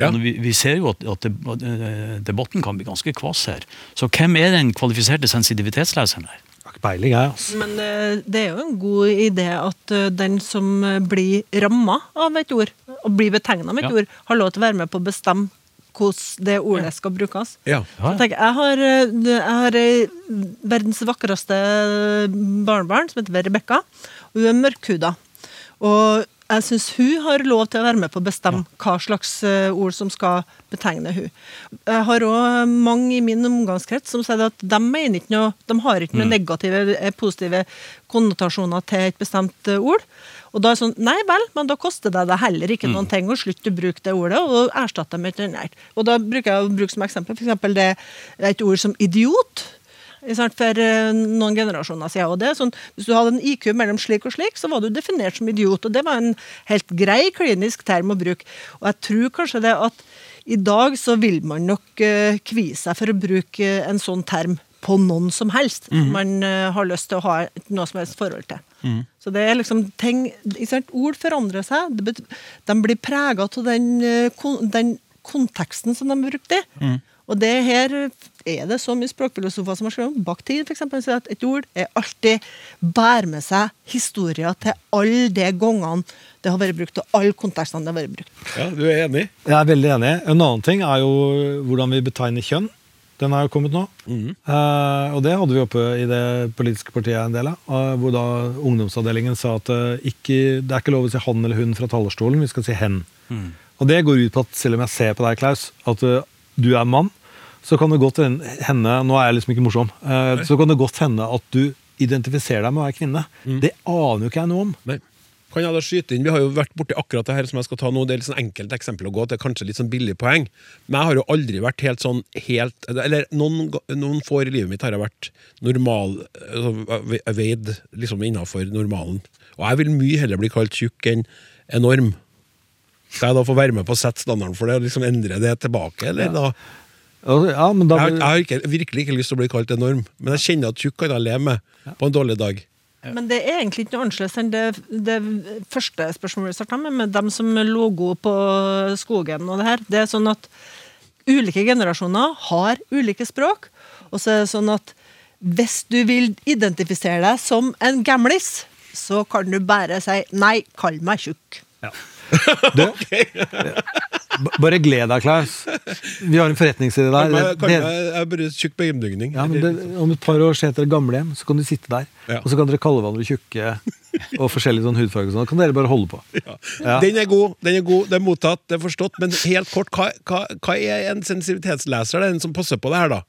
Ja. vi, vi ser jo at, at eh, debatten kan bli ganske kvass her. Så hvem er den kvalifiserte sensitivitetsleseren her? Peiling, jeg, altså. Men eh, det er jo en god idé at eh, den som blir ramma av et ord, og blir betegna med et Ja. ord, har lov til å være med på å bestemme hvordan det ordet skal brukes. Ja. Ja, Jeg, tenker, jeg har, jeg har verdens vakreste barnebarn, som heter Rebekka. Og hun er mørkhuda. Og jeg syns hun har lov til å være med på å bestemme hva slags eh, ord som skal betegne hun. Jeg har òg mange i min omgangskrets som sier at de mener ikke noe, de har ikke noen negative, eh, positive konnotasjoner til et bestemt eh, ord. Og da er det sånn, nei vel, men da koster det deg heller ikke noen ting å slutte å bruke det ordet, og erstatte det med et annet. Og da bruker jeg å bruke som eksempel for eksempel det, et ord som idiot. For eh, noen generasjoner siden. Og det sånn, Hvis du hadde en IQ mellom slik og slik, så var du definert som idiot. Og det var en helt grei klinisk term å bruke. Og jeg tror kanskje det at i dag så vil man nok uh, kvie seg for å bruke eh, en sånn term på noen som helst Mhm. man eh, har lyst til å ha noe som helst forhold til. Så det er liksom ting? Ord forandrer seg. De blir prega av den, eh, den konteksten som de brukte. brukt i. Og det her er det så mye språkfilosofer som har skrevet om. Bakhtin for eksempel, sier at et ord er alltid bærer med seg historier til alle de gangene det har vært brukt, og alle kontekstene det har vært brukt. Ja, Du er enig? Jeg er veldig enig. En annen ting er jo hvordan vi betegner kjønn. Den er jo kommet nå. Eh, og det hadde vi oppe i det politiske partiet en del av. eh, hvor da ungdomsavdelingen sa at uh, ikke, det er ikke lov å si han eller hun fra talerstolen, vi skal si hen. Og det går ut på at selv om jeg ser på deg, Klaus, at uh, du er mann, så kan det godt hen- hende Nå er jeg liksom ikke morsom. eh, så kan det godt hende at du identifiserer deg med å være kvinne. Det aner jo ikke jeg noe om. Nei. Kan jeg da skyte inn, Vi har jo vært borti akkurat det her som jeg skal ta nå. Det er litt sånn enkelt eksempel å gå til, kanskje litt sånn billig poeng. Men jeg har jo aldri vært helt sånn helt Eller noen, noen få i livet mitt har jeg vært normal altså, Veid liksom innafor normalen. Og jeg vil mye heller bli kalt tjukk enn enorm. Skal jeg da få være med på å sette standarden for det og liksom endre det tilbake, eller da? Ja, men da Jeg har, jeg har ikke, virkelig ikke lyst til å bli kalt enorm, men jeg kjenner at tjukk kan jeg leve med på en dårlig dag. Men det er egentlig ikke noe annerledes enn det, det første spørsmålet vi starta med, med dem som logo på skogen og det her. Det er sånn at ulike generasjoner har ulike språk, og så er det sånn at hvis du vil identifisere deg som en gamlis, så kan du bare si 'nei, kall meg tjukk'. B- Bare gled deg, Klaus. Vi har en forretningsidé der. Kan jeg, kan jeg, er bare tjukk på hjemdygning. ja, det, om et par år så heter det gamlehjem, så kan du sitte der. Ja. Og så kan dere kalle hverandre tjukke og forskjellig sånn hudfarge. Sånn. kan dere bare holde på. Ja. Den er god, den er god, det er mottatt, det er forstått. Men helt kort, hva, hva, hva er en sensitivitetsleser, den som passer på det her, da?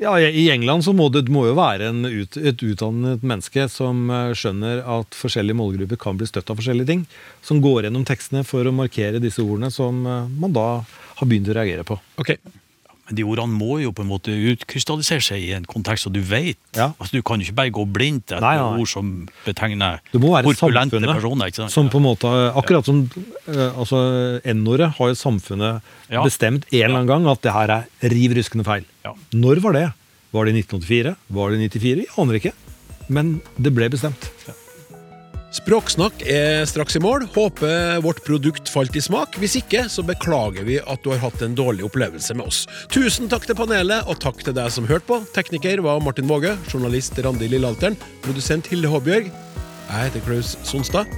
Ja, I England så må det, må jo være ut, et utdannet menneske som eh, skjønner at forskjellige målgrupper kan bli støtt av forskjellige ting. Som går gjennom tekstene for å markere disse ordene som eh, man da har begynt å reagere på. Ok, Men de ordene må jo på en måte utkrystallisere seg i en kontekst og du vet. Ja. Altså, du kan jo ikke bare gå blindt etter Nei, nei. ord som betegner Det må være korpulente personer. ikke sant? som på en måte, Akkurat som eh, altså, N-ordet har jo samfunnet Ja. bestemt en eller annen gang at det her er riv ruskende feil. Ja. Når var det? Var det i 1984? Var det i 94? Jeg aner ikke. Men det ble bestemt. Språksnakk er straks i mål. Håper vårt produkt falt i smak. Hvis ikke, så beklager vi at du har hatt en dårlig opplevelse med oss. Tusen takk til panelet, og takk til deg som hørte på. Tekniker var Martin Våge, journalist Randi Lillealteren, produsent Hilde Håbjørg. Jeg heter Klaus Sonstad.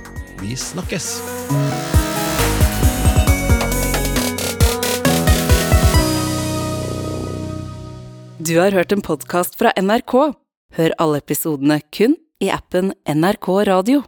Vi snakkes. Du har hørt en podkast fra NRK. Hør alle episodene kun i appen NRK Radio.